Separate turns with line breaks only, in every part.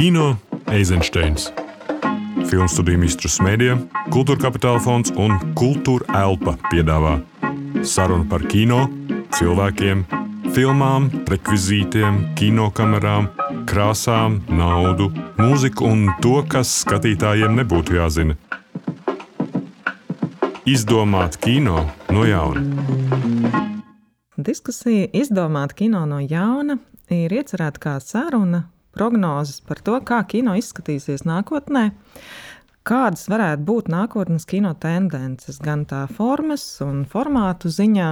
Kino Eizensteins. Filmu studiju Mistrus Mēdija, Kultūra Kapitāla fonds un Kultūra Elpa piedāvā sarunu par kino, cilvēkiem, filmām, rekvizītiem, kinokamerām, krāsām, naudu, mūziku un to, kas skatītājiem nebūtu jāzina. Izdomāt kino no jauna.
Diskusija izdomāt kino no jauna ir iecerēta kā saruna, prognozes par to, kā kino izskatīsies nākotnē, kādas varētu būt nākotnes kino tendences, gan tā formas un formātu ziņā,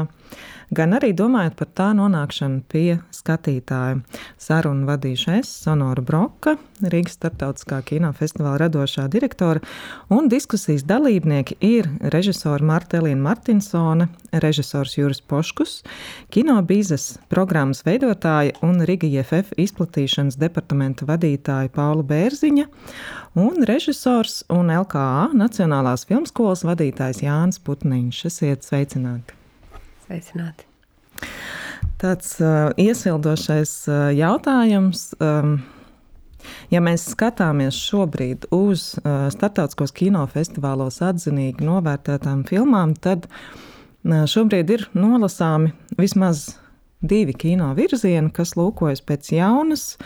gan arī domājot par tā nonākšanu pie skatītāja. Sarunu vadīšu es, Sonora Broka, Rīgas starptautiskā kinofestivāla radošā direktore, un diskusijas dalībnieki ir režisora Marta Elīna Martinsone, režisors Juris Poškus, kino bīzes programmas veidotāja un Riga JFF izplatīšanas departamenta vadītāja Paula Bērziņa un režisors un LKA Nacionālās filmskolas vadītājs Jānis Putniņš. Esiet sveicināti!
Sveicināti.
Tāds uh, iesildošais uh, jautājums. Um, Ja mēs skatāmies šobrīd uz uh, starptautiskos kinofestivālos atzinīgi novērtētām filmām, tad uh, šobrīd ir nolasāmi vismaz divi kino virzieni, kas lūkojas pēc jaunas,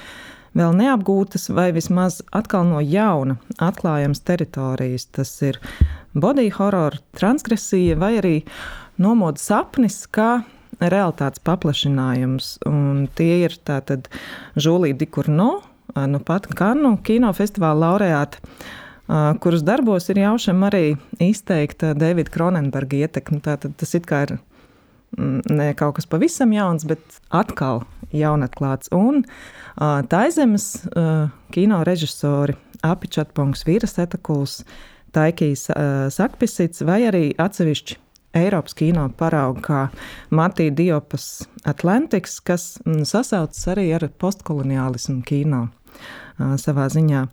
vēl neapgūtas vai vismaz atkal no jauna atklājamas teritorijas. Tas ir body horror, transgresija vai arī nomoda sapnis, kā realitātes paplašinājums. Un tie ir tātad Žulija Dikurno, nu pat Kanu kinofestivāla laureāta, kuras darbos ir jaušam arī izteikta Davida Kronenberga ietekme. Tātad tas ir ne kaut kas pavisam jauns, bet atkal jaunatklāts. Un Taizemes kino režisori Apičatpunks, Vīras Etakuls, Taikijas Sakpisits vai arī atsevišķi Eiropas kino paraugu, kā Matija Diopas Atlantiks, kas mm, sasaucas arī ar postkoloniālismu kino savā ziņā.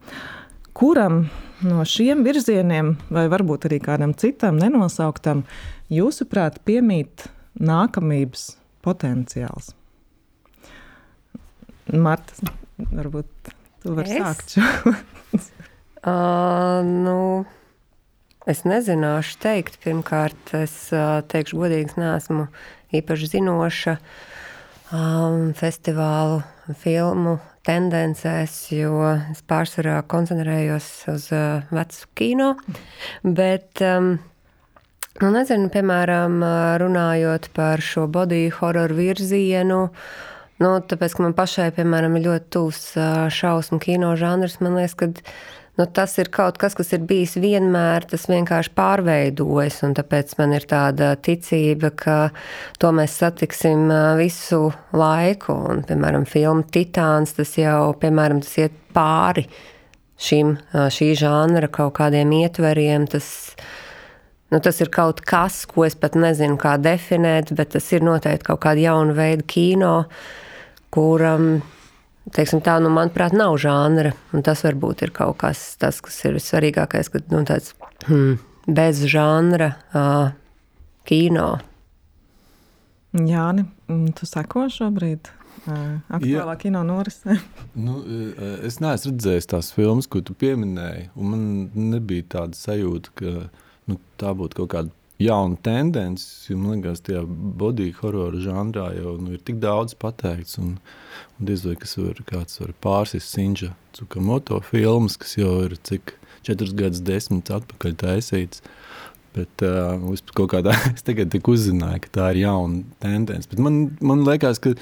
Kuram no šiem virzieniem, vai varbūt arī kādam citam nenosauktam, jūsuprāt, piemīt nākamības potenciāls? Marta, varbūt tu vari sākt šo.
uh, nu, Es nezināšu teikt. Pirmkārt, es teikšu, godīgi, neesmu īpaši zinoša um, festivālu filmu tendencēs, jo es pārsvarā koncentrējos uz uh, vecu kino. Bet, um, nu, nezinu, piemēram, runājot par šo body horror virzienu. Nu, tāpēc, ka man pašai, piemēram, ir ļoti tuvs šausmu kino žanrs, man liekas, ka nu, tas ir kaut kas, kas ir bijis vienmēr, tas vienkārši pārveidojas. Tāpēc man ir tāda ticība, ka to mēs satiksim visu laiku. Un, piemēram, filma Titāns, tas jau piemēram, tas iet pāri šim, šī žanra kaut kādiem ietveriem. Tas, nu, tas ir kaut kas, ko es pat nezinu, kā definēt, bet tas ir noteikti kaut kāda jauna veida kino, kuram. Teiksim, tā, nu, manuprāt, nav žanra. Tas varbūt ir kaut kas tāds, kas ir vissvarīgākais, kad nu, tāds hmm, bez žanra uh, kino.
Jāni, tu seko šobrīd? Aktuālā ja. kino norisē.
nu, es neesmu redzējis tās filmas, ko tu pieminēji. Man nebija tāda sajūta, ka nu, tā būtu kaut kāda jauna tendence. Man liekas, tajā body horror žanrā jau nu, ir tik daudz pateikts. Un, un diez vai var, kāds var pārsist Sinja Cukamoto filmas, kas jau ir cik četrus gadus desmit atpakaļ taisīts. Bet uh, kaut kādā es tagad uzzināju, ka tā ir jauna tendence. Bet man, man liekas, ka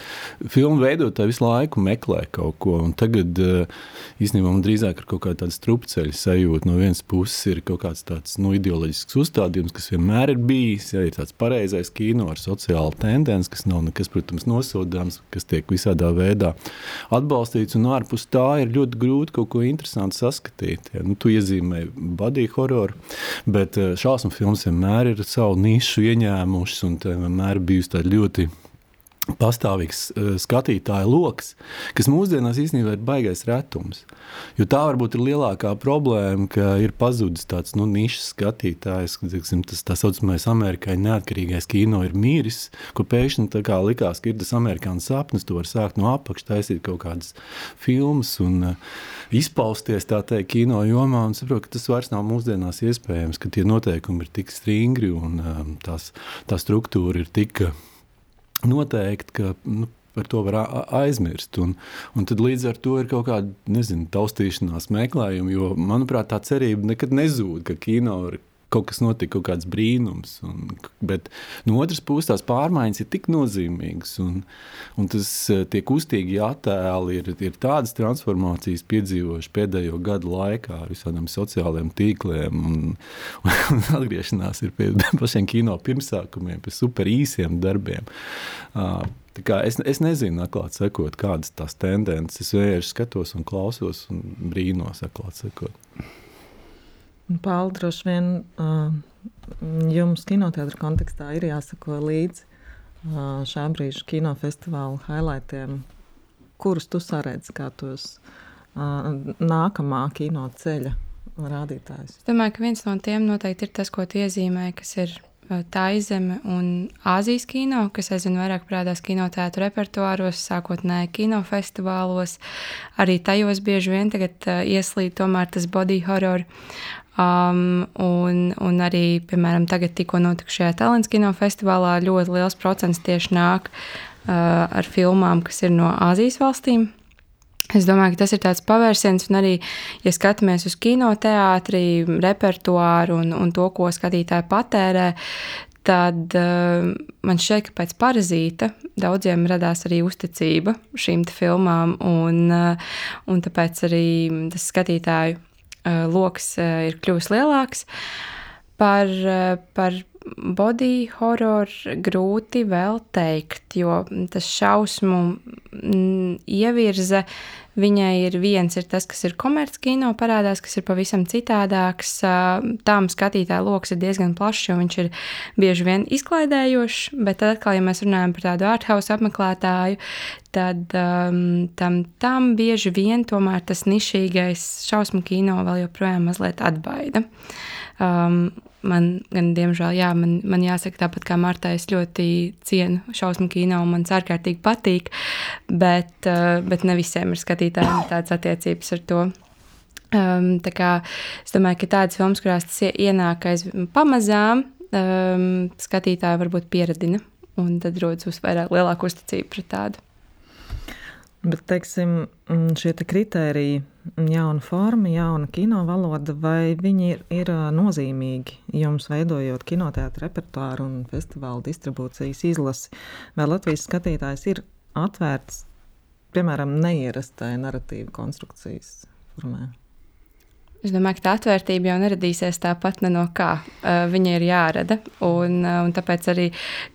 filmu veidotāji visu laiku meklē kaut ko. Tagad uh, īstenībā man drīzāk ir kaut kāda strupceļa sajūta. No vienas puses ir kaut kāds tāds nu, ideoloģisks uzstādījums, kas vienmēr ir bijis. Ja, ir tāds pareizais kino ar sociālu tendenci, kas nav nekas, protams, nosodāms, kas tiek visādā veidā atbalstīts. Un ārpus tā ir ļoti grūti kaut ko interesantu saskatīt. Ja. Nu, tu iezīmēji body horror, bet uh, šausmu filmas vienmēr ir savu nišu ieņēmušas un vienmēr bijusi tāda ļoti pastāvīgs uh, skatītāju lokus, kas mūsdienās īstenībā ir baisais retums. Jo tā varbūt ir lielākā problēma, ka ir pazudis tāds nu, nišas skatītājs, tiksim, tas tā saucamais amerikāņu neatkarīgais kino ir mīris, kur pēkšņi likās, ka ir tas amerikāņu sapnis, tu vari sākt no apakšas, taisīt kaut kādas filmas un uh, izpausties tā teikt kino jomā, un saprot, ka tas vairs nav mūsdienās iespējams, ka tie noteikumi ir tik stingri un um, tās, tā struktūra ir tik noteikti, ka nu, par to var aizmirst. Un, un tad līdz ar to ir kaut kāda nezinu, taustīšanās meklējuma, jo manuprāt, tā cerība nekad nezūd, ka kino ir kaut kas notika, kaut kāds brīnums. Un, bet no otras puses, tās pārmaiņas ir tik nozīmīgas, un, un tas eh, tie kustīgi attēli ir, ir tādas transformācijas piedzīvojuši pēdējo gadu laikā ar visādiem sociālajiem tīkliem. Un, un, un atgriešanās ir pie pašiem kino pirmsākumiem, pie super īsiem darbiem. Uh, Es, es nezinu, atklāt sakot, kādas tās tendences. Es vienkārši skatos un klausos un brīnos, atklāt sakot.
Pāli, droši vien uh, jums kinoteātra kontekstā ir jāsako līdzi uh, šā brīža kinofestivāla highlightiem, kurus tu saredzi kā tos uh, nākamā kino ceļa rādītājus.
Es domāju, ka viens no tiem noteikti ir tas, ko tu iezīmēji, kas ir Taizeme un Āzijas kino, kas aizvien vairāk parādās kinoteātru repertuāros, sākotnēji kinofestivālos. Arī tajos bieži vien tagad ieslīd tomēr tas body horror. Um, un, un arī, piemēram, tagad tikko notikušajā Talants kino festivālā ļoti liels procents tieši nāk uh, ar filmām, kas ir no Āzijas valstīm. Es domāju, ka tas ir tāds pavērsiens, un arī, ja skatāmies uz kinoteātri, repertuāru un, un to, ko skatītāji patērē, tad uh, man šķiet, ka pēc parazīta daudziem radās arī uzticība šīm filmām, un, uh, un tāpēc arī tas skatītāju lokus eh, ir kļuvis lielāks. Par, eh, par body horror grūti vēl teikt, jo tas šausmu mm, ievirza Viņai ir viens, ir tas, kas ir komerckino parādās, kas ir pavisam citādāks. Tām skatītāja lokus ir diezgan plašs, jo viņš ir bieži vien izklaidējošs, bet tad atkal, ja mēs runājam par tādu arthouse apmeklētāju, tad um, tam, tam bieži vien tomēr tas nišīgais šausmu kino vēl joprojām mazliet atbaida. Um, man, gan, diemžēl, jā, man, man jāsaka, tāpat kā Marta, es ļoti cienu šausmu kino un man ārkārtīgi patīk, bet, uh, bet ne visiem ir skatītājiem tādas attiecības ar to. Um, tā kā, es domāju, ka tādas filmas, kurās tas ienāk aiz pamazām, um, skatītāji varbūt pieradina un tad rodas vairāk lielāku uzticību pret tādu.
Bet, teiksim, šie te kritēriji, jauna forma, jauna kino valoda, vai viņi ir, ir nozīmīgi jums veidojot kinoteātra repertuāru un festivāla distribūcijas izlasi? Vai Latvijas skatītājs ir atvērts, piemēram, neierastai narratīva konstrukcijas formai?
Es domāju, ka tā atvērtība jau neradīsies tāpat no kā. Viņa ir jārada. Un, un tāpēc arī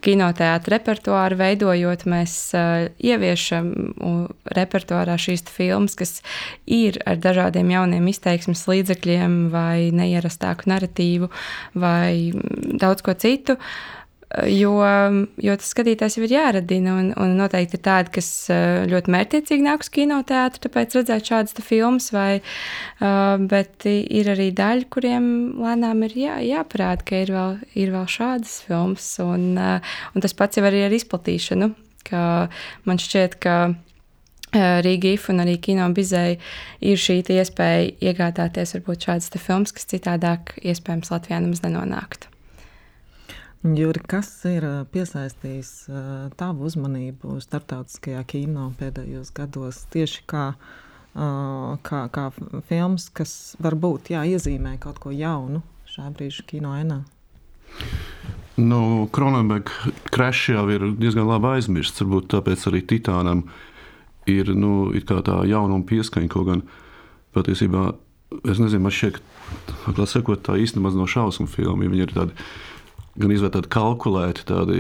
kinoteātra repertuāru veidojot, mēs ieviešam repertuārā šīs filmas, kas ir ar dažādiem jauniem izteiksmes līdzekļiem, vai neierastāku narratīvu, vai daudz ko citu. Uh, jo, jo tas skatītājs jau ir jāradina. Un, un noteikti ir tādi, kas eh, ļoti mērķiecīgi nāk uz kinoteātru, tāpēc redzēt šādas filmas, vai, uh, bet ir arī daļa, kuriem lēnām ir jā, jāparāda, ka ir vēl, ir vēl šādas filmas. Un, uh, un tas pats jau arī ar izplatīšanu. Man šķiet, ka Rīga IF un arī Kino Bizēja ir šī iespēja iegādāties varbūt šādas filmas, kas citādāk iespējams Latvijā nemaz nenonāktu.
Juri, kas ir piesaistījis tavu uzmanību starptautiskajā kino pēdējos gados tieši kā, kā, kā filmas, kas varbūt jā, iezīmē kaut ko jaunu šā brīža kino ainā?
Nu, Kronenberga krāšs jau ir diezgan labi aizmirsts. Varbūt tāpēc arī Titānam ir, nu, tā jaunuma pieskaņa. Kaut gan patiesībā, es nezinu, man šķiet, ka tā īstenībā no šausmu filmu. Viņi ir tādi gan izvērt tādu kalkulētu, tādu,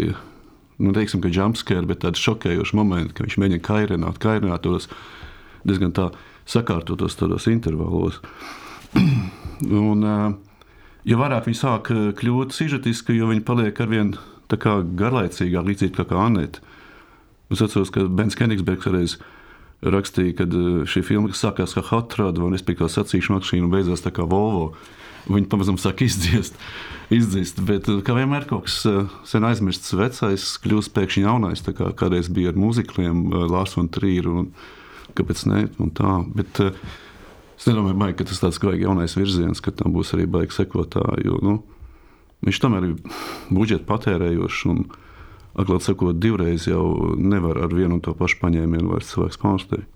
nu, teiksim, ka jumpscare, bet tādu šokējošu momentu, ka viņš mēģina kairināt, kairināt tos diezgan tā sakārtotos tādos intervalos. un, jo vairāk viņi sāk kļūt sižetiski, jo viņi paliek arvien garlaicīgāk, līdzīgi kā Anēta. Es atceros, ka Bens Kenigsbergs reiz rakstīja, ka šī filma sākās kā Hot Rod, un es piekrītu sacīkšu mašīnu, beidzās kā Volvo. Viņi pamazām sāk izdziest, izdzist, bet kā vienmēr kaut kas sen aizmirsts vecais, kļūst pēkšņi jaunais, kā kādreiz bija ar mūzikliem, Lārs un Trīru, un kāpēc ne, un tā. Bet, es nedomāju, baigi, ka tas tāds vajag jaunais virziens, ka tam būs arī baigi sekotāji, jo, nu, viņš tomēr ir budžeta patērējošs, un, atklāt sakot, divreiz jau nevar ar vienu un to pašu paņēmienu vairs cilvēks pārsteigt.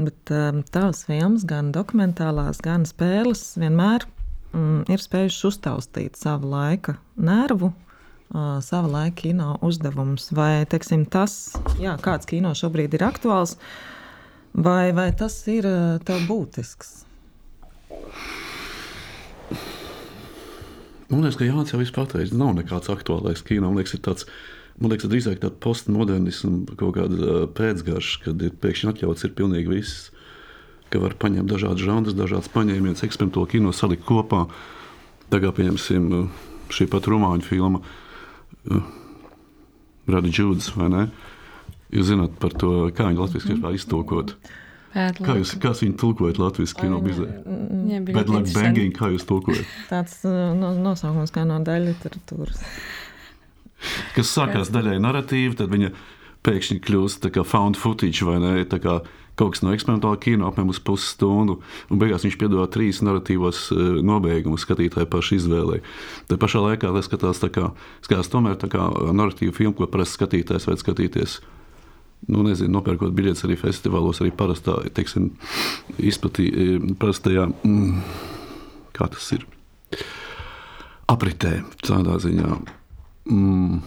Bet um, tavas filmas, gan dokumentālās, gan spēles, vienmēr mm, ir spējušas uztaustīt savu laika nervu, uh, savu laika kino uzdevumus. Vai teiksim, tas, jā, kāds kino šobrīd ir aktuāls, vai, vai tas ir uh, tev būtisks?
Man liekas, ka Jānis jau vispār pateicis, nav nekāds aktuālais kino. Man liekas, ir tāds Man liekas, drīzāk tāda postmodernisma kaut kāda pēcgarša, kad ir pēkšņi atļauts ir pilnīgi viss. Ka var paņemt dažādas žanrus, dažādas paņēmienas, eksperimentālo kino salikt kopā. Tagad, pieņemsim, šī pat romāņu filma Rada Džūdas, vai ne? Jūs zināt par to, kā viņi latviešu vispār iztulkot.
Bad
Kā jūs, kā jūs tulkojat latviešu kino bizē?
Jā, bija interesanti.
banging, kā jūs tulkojat?
Tāds no, nosaukums kā no daļa literatūras.
Kas sākās daļai narratīva, tad viņa pēkšņi kļūst tā kā found footage vai ne, kā kaut kas no eksperimentāla kino apmēram uz pusstundu, un beigās viņš piedāvā trīs narratīvos uh, nobeigumus skatītāju pašu izvēlei. Tā pašā laikā tas skatās tā kā, skatās tomēr tā kā narratīvu filmu, ko parasti skatītājs vajag skatīties. Nu, nezinu, nopērkot biļetes arī festivālos, arī parastā, teiksim, izplatī, eh, parastajā, mm, kā tas ir, apritē, tādā ziņā. Mm.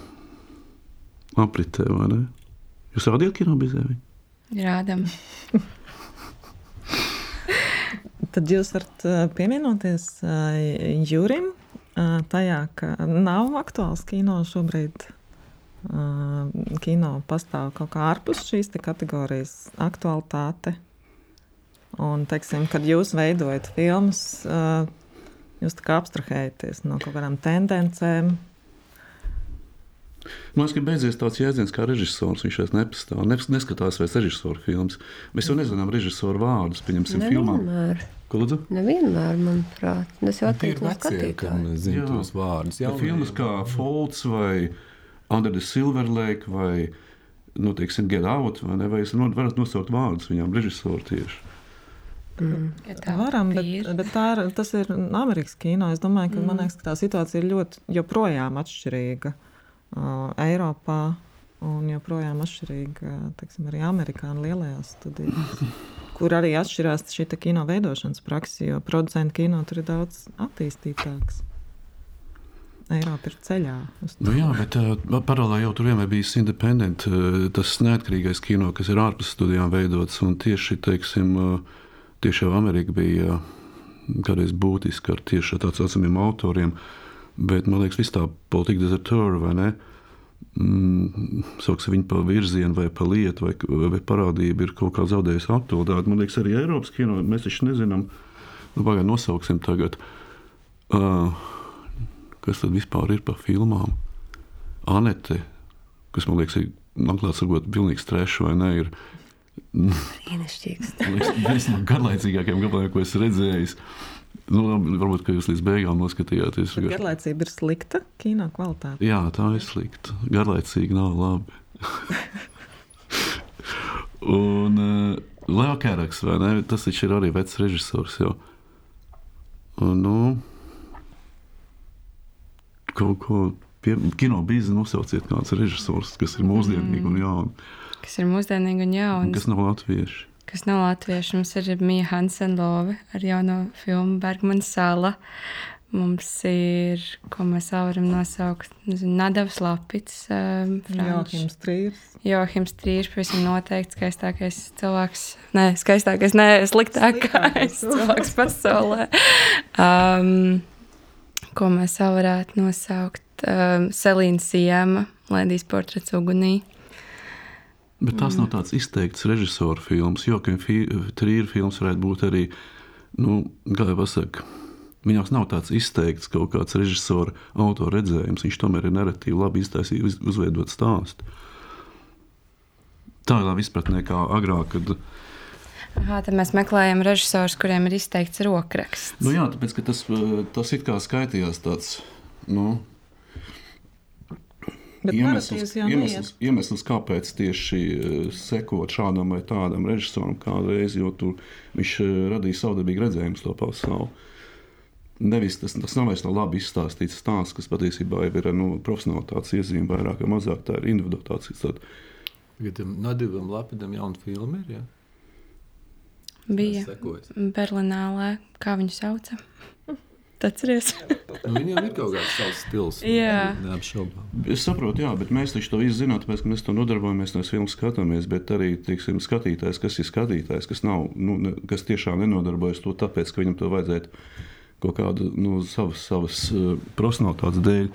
Apritē, vai ne? Jūs rādījāt kino bizēvi?
Rādam.
Tad jūs varat pievienoties Jurim tajā, ka nav aktuāls kino šobrīd. Kino pastāv kaut kā ārpus šīs te kategorijas aktualitāte. Un, teiksim, kad jūs veidojat filmas, jūs tā kā abstrahējaties no kaut kādām tendencēm.
Man liekas, ka beidzies tāds jēdziens kā režisors. Viņš vairs nepastāv. Nes- Neskatās vairs režisoru filmas. Mēs jau nezinām režisoru vārdus. Pieņemsim, filmā. Lūdzu?
Nevienmēr, manuprāt. Tas jau
Tie ir
atkarīgs no
Jā.
tos vārdus.
Ja filmas kā Folds vai Under the Silver Lake vai nu, teiksim, Get Out, vai, ne, vai jūs no- varat nosaukt vārdus viņām režisoru tieši.
Ja tā
Varam, bet, bet tā ir, tas ir Amerikas kino. Es domāju, ka, mm. liekas, ka tā situācija ir ļoti joprojām atšķirīga uh, Eiropā. Un joprojām atšķirīga teiksim, arī Amerikāņu lielajās studijās, kur arī atšķirās šī kino veidošanas praksa, jo producentu kino tur ir daudz attīstītāks. Eiropa ir ceļā.
Nu, jā, bet uh, paralēli jau tur vienmēr bijis independent, uh, tas neatkarīgais kino, kas ir ārpus studijām veidots. Un tieši, teiksim, uh, tieši Amerika bija uh, kādreiz būtiska ar tieši ar tā saucamiem autoriem. Bet man liekas, viss tā politika dezertūra vai ne? Mm, Sauksim viņu par virzienu, vai par lietu, vai, vai parādību, ir kaut kā zaudējusi aktualitāti. Man liekas, arī Eiropas kino mēs taču nezinām, nu, pagaidām nosauksim tagad. Uh, kas tad vispār ir par filmām? Anete, kas man liekas, ir atklāts, sakot, pilnīgs trešs vai ne, ir
Brīnišķīgs.
man liekas, viens no garlaicīgākajiem gabaliem, ko esmu redzējis. Nu, varbūt, ka jūs līdz beigām noskatījāties.
Bet Garlaicība ir slikta kino kvalitāte.
Jā, tā ir slikta. Garlaicīgi nav labi. Un uh, Leo Kēraks, vai ne? Tas taču ir arī vecs režisors. Jau. Un, nu, kaut ko pie, kino biznesa nosauciet kāds režisors, kas ir mūsdienīgi un jauni,
Kas ir mūsdienīgi un
un
jauns.
kas nav latvieši.
Kas nav latviešu. Mums ir Mija Hansenlove ar jauno filmu Bergmanas sala. Mums ir, ko mēs varam nosaukt, Nadavs Lapits, um,
Joachims Trīrs.
Johims Trīrs, pavisam noteikti skaistākais cilvēks, ne, skaistākais, ne, sliktākais
Sliktākais
cilvēks pasaulē. Um, ko mēs varētu nosaukt? Um, Selīna Siema, Lēdijas portrets ugunī.
Bet tas nav tāds izteikts režisora filmas, jo trījuma filmas varētu būt arī, nu, kā jau pasaka, viņam nav tāds izteikts kaut kāds režisora autora redzējums. Viņš tomēr ir narratīvi labi iztaisījis, uz- uzveidot stāstu. tādā izpratnē kā agrāk. Kad,
Aha, tad mēs meklējam režisorus, kuriem ir izteikts rokraksts.
nu, jā, tāpēc, tas, eh, tas it kā skaitījās tāds. Nu,
Bet
iemesls, iemesls, iemesls, kāpēc tieši eh, sekot šādam vai tādam režisoram kādreiz, jo tur viņš eh, radīja savdabīgu redzējumu to pasauli. Nevis tas, tas nav vairs no labi izstāstīts stāsts, kas patiesībā ir nu, profesionālitātes iezīme, vairāk vai mazāk tā ir individualitātes. Tad,
Tagad tam Nadivam Lapidam jauna filma ir. Ja?
Bija. Berlīnālē, kā viņu sauca. Atceries?
Nu, viņam ir kaut kāds savs stils.
Jā.
Neapšaubām.
Es saprotu, jā, bet mēs taču to visu zinām, tāpēc, ka mēs to nodarbojamies, mēs filmu skatāmies. Bet arī teiksim, skatītājs, kas ir skatītājs, kas, nav, nu, ne, kas tiešām nenodarbojas to tāpēc, ka viņam to vajadzētu kaut kādu nu, savas, savas uh, profesionālitātes dēļ.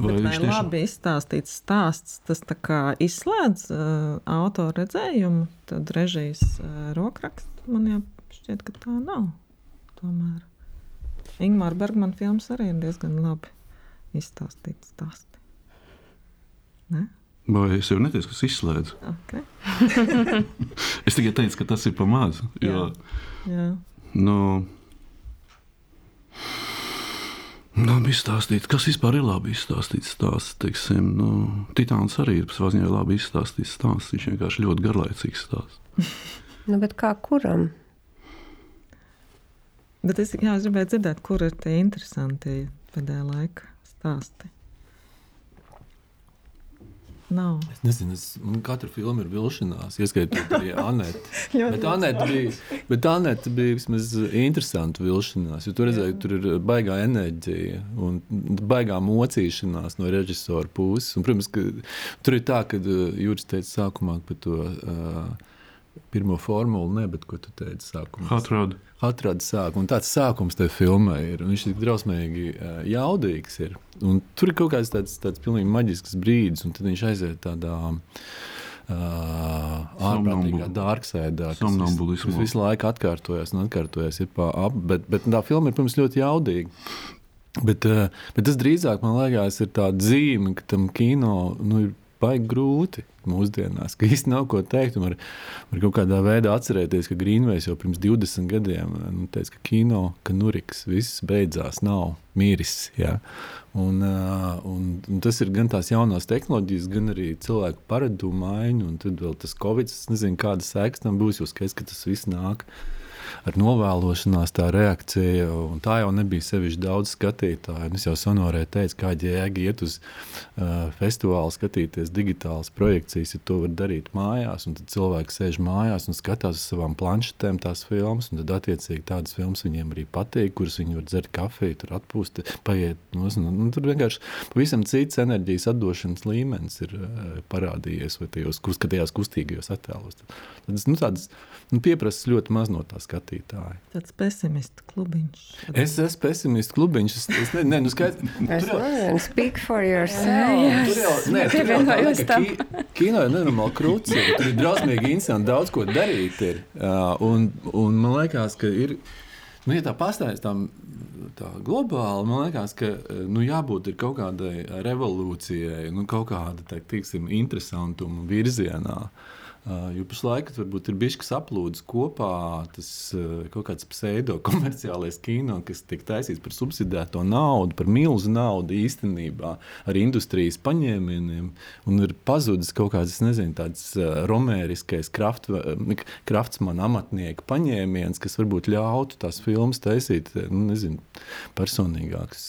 Bet vai tiešām... labi izstāstīts stāsts, tas tā kā izslēdz uh, autora redzējumu, tad režijas uh, rokrakstu man jau šķiet, ka tā nav. Tomēr. Ingūna Bergmana filmas arī ir diezgan labi izstāstīts stāsti. Ne?
Vai es jau neteicu, kas izslēdz?
Okay.
es tikai teicu, ka tas ir pamazs.
Jā. Jā.
Nu, Labi izstāstīt, kas vispār ir labi izstāstīts stāsts. Teiksim, nu, Titāns arī ir savā ziņā labi izstāstīts stāsts. Viņš vienkārši ļoti garlaicīgs stāsts.
nu, bet kā kuram?
Bet es, jā, es gribēju dzirdēt, kur ir tie interesantie pēdējā laika stāsti. Nav.
Es nezinu, es, man katra filma ir vilšanās, ieskaitot arī Anētu. bet Anēta bija, bet Anēta bija vismaz interesanta vilšanās, jo tur redzēja, tur ir baigā enerģija un baigā mocīšanās no režisora puses. Un, protams, ka tur ir tā, ka Jūras teica sākumā par to uh, pirmo formulu, ne, bet ko tu teici sākumā?
Atradu
atrada sākumu. Tāds sākums tajā filmā ir. Viņš ir drausmīgi uh, jaudīgs. Ir. Un tur ir kaut kāds tāds, tāds pilnīgi maģisks brīdis, un tad viņš aiziet tādā. Uh, ārprātīgā dārgsēdā, kas, vis, kas visu laiku atkārtojas un atkārtojas. Pa, ap, bet, bet tā filma ir, protams, ļoti jaudīga. Bet, uh, bet tas drīzāk, man liekas, ir tā zīme, ka tam kino nu, ir baigi grūti mūsdienās, ka īstenībā nav ko teikt. Var, var kaut kādā veidā atcerēties, ka Grīnvejs jau pirms 20 gadiem nu, teica, ka kino, ka nuriks, viss beidzās, nav miris. Ja? Un, un, un tas ir gan tās jaunās tehnoloģijas, gan arī cilvēku paradumu maiņa, un tad vēl tas Covid, es nezinu, kāda sēks tam būs, jo skaidrs, ka tas viss nāk ar novēlošanās tā reakcija. Tā jau nebija sevišķi daudz skatītāju. Es jau sonorēju, teicu, kāda jēga iet uz uh, festivālu, skatīties digitālas projekcijas, ja to var darīt mājās. Tad cilvēki sēž mājās un skatās uz savām planšetēm tās filmas. Tad, attiecīgi, tādas filmas viņiem arī patīk, kuras viņi var dzert kafiju, tur atpūst, paiet. Nu, nu, tur vienkārši pavisam cits enerģijas atdošanas līmenis ir uh, parādījies vai tajos, tajās kustīgajos attēlos. Tad, nu, tādas nu, pieprasa ļoti maz no tā skatītāja.
Tāds pesimists klubiņš.
Es esmu pesimists klubiņš. Es, es ne, ne, nu skaidrs,
es nezinu, speak for yourself.
Nē, tur jau tā, ka ki, kino ir nenormāli krūts, tur ir drausmīgi interesanti, daudz ko darīt ir. Uh, un, un man liekas, ka ir, nu, ja tā pastāvēs tā, globāli, man liekas, ka nu, jābūt kaut kādai revolūcijai, nu, kaut kāda, tā, tiksim, interesantuma virzienā. Uh, jo pašlaik varbūt ir bijis saplūdis kopā tas kaut kāds pseido-komerciālais kino, kas tiek taisīts par subsidēto naudu, par milzu naudu īstenībā, ar industrijas paņēmieniem. Un ir pazudis kaut kāds, nezinu, tāds romēriskais kraft, kraftsmana amatnieka paņēmiens, kas varbūt ļautu tās filmas taisīt nu, nezinu, personīgākas,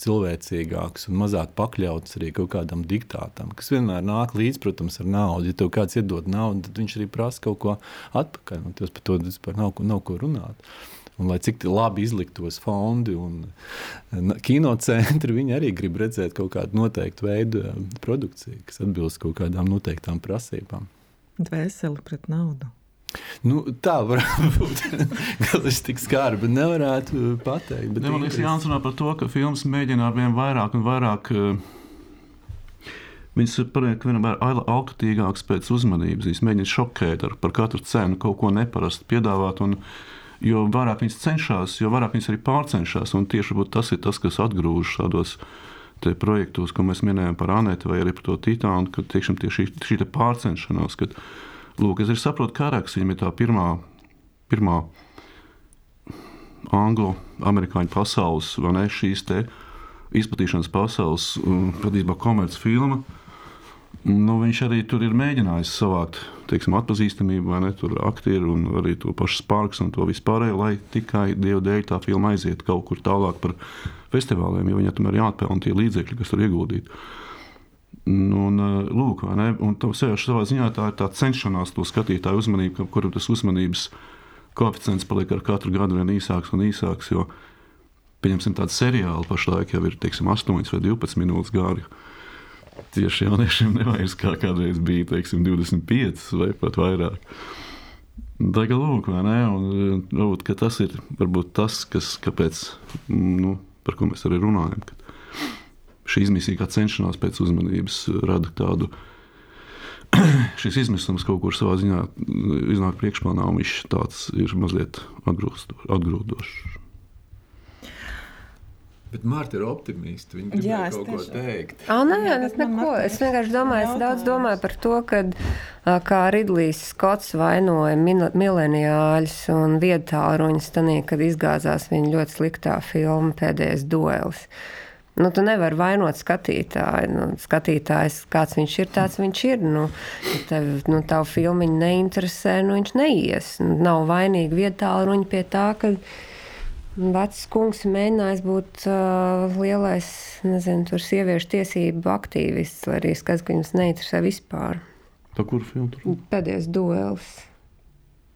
cilvēcīgākas un mazāk pakļautas arī kaut kādam diktātam, kas vienmēr nāk līdzi, protams, ar naudu. Ja tev kāds iedod naudu, un viņš arī prasa kaut ko atpakaļ. Tas par to vispār nav, nav ko runāt. Un, lai cik labi izliktos fondi un kinocentri, viņi arī grib redzēt kaut kādu noteiktu veidu produkciju, kas atbilst kaut kādām noteiktām prasībām.
Dvēseli pret naudu.
Nu, tā varētu būt. Tas ir tik skarbi, nevarētu pateikt.
Ne, man liekas, Jānis runā par to, ka filmas mēģina ar vien vairāk un vairāk uh, Viņas ir vienmēr alkatīgākas pēc uzmanības. Viņas mēģina šokēt ar par katru cenu kaut ko neparastu piedāvāt. Un, jo vairāk viņas cenšas, jo vairāk viņas arī pārcenšas. Tieši tas ir tas, kas atgrūž tādos, projektos, ko mēs minējām par Anētu vai arī par to Titānu, kad tiešām tie šī, šī pārcenšanās, kad, lūk, es saprotu, kā rakstīm ir tā pirmā, pirmā anglo-amerikāņu pasaules, vai ne, šīs izplatīšanas pasaules, patiesībā komerces filma. Nu, viņš arī tur ir mēģinājis savākt teiksim, atpazīstamību, vai ne? Tur aktieru un arī to pašu spārks un to vispārējo, lai tikai dievu dēļ tā filma aiziet kaut kur tālāk par festivāliem, jo viņai tomēr jāatpelnā tie līdzekļi, kas tur ieguldīti. Nu, un, lūk, un savā ziņā tā ir tā cenšanās to skatītāju uzmanību, kuram tas uzmanības koeficients paliek ar katru gadu vien īsāks un īsāks. Jo, pieņemsim, tādu seriālu pašlaik jau ir teiksim, 8 vai 12 minūtes gari. Tieši jauniešiem nevajag kā kādreiz bija teiksim, 25 vai pat vairāk. Tagad, lūk, ne? Un, varbūt, tas ir varbūt tas, kas, kāpēc, nu, par ko mēs arī runājam. Šī izmisīgā cenšanās pēc uzmanības rada tādu šis izmisums kaut kur savā ziņā iznāk priekšplānā, un viņš tāds ir mazliet atgrūdošs.
Bet Marta ir optimists. Viņa grib kaut tieši... ko teikt.
Oh, nē, es, neko. es vienkārši domāju, es daudz domāju par to, kad, kā Ridlijs Skots vainoja mileniāļus un viedtāluņus, kad izgāzās viņa ļoti sliktā filma Pēdējais duelis. Nu, tu nevari vainot skatītāju. Nu, skatītājs, kāds viņš ir, tāds viņš ir. Nu, ja tev nu, tā filma neinteresē, nu, viņš neies. Nu, nav vainīgi vietālu ruņi pie tā, ka Vecs kungs mēģinājis būt uh, lielais, nezinu, tur sieviešu tiesību aktīvists, lai arī skats, ka viņus neinteresē vispār.
Tā kur filma tur?
Pēdējais duels.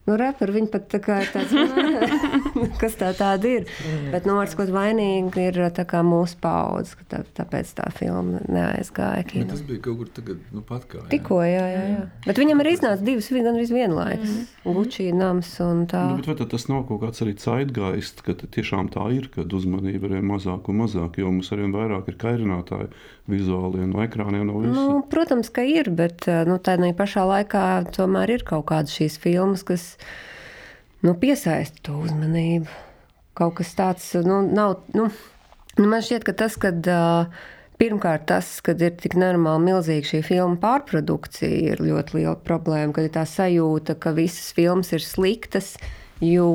Nu, reperi viņi pat tā kā tāds, kas tā tāda ir. Bet, nu, ar skot vainīgi ir tā kā mūsu paudze, ka tā, tāpēc tā filma neaizgāja.
Kino. Tas bija kaut kur tagad, nu, pat kā.
Jā. Tikko, jā, jā, jā. Bet viņam arī iznāca divas, gan arī vienlaikus. Mm. Gucci nams un tā.
Nu, bet vai tas nav kaut kāds arī caitgaists, ka tiešām tā ir, kad uzmanība ir mazāk un mazāk, jo mums arvien vairāk ir kairinātāji vizuāli no ekrāniem, no visu.
Nu, protams, ka ir, bet nu, tādā pašā laikā tomēr ir kaut kādas šīs filmas, kas nu, piesaista to uzmanību. Kaut kas tāds nu, nav. Nu, nu, man šķiet, ka tas, kad. Uh, Pirmkārt, tas, ka ir tik normāli milzīga šī filmu pārprodukcija, ir ļoti liela problēma. Kad ir tā sajūta, ka visas filmas ir sliktas, jo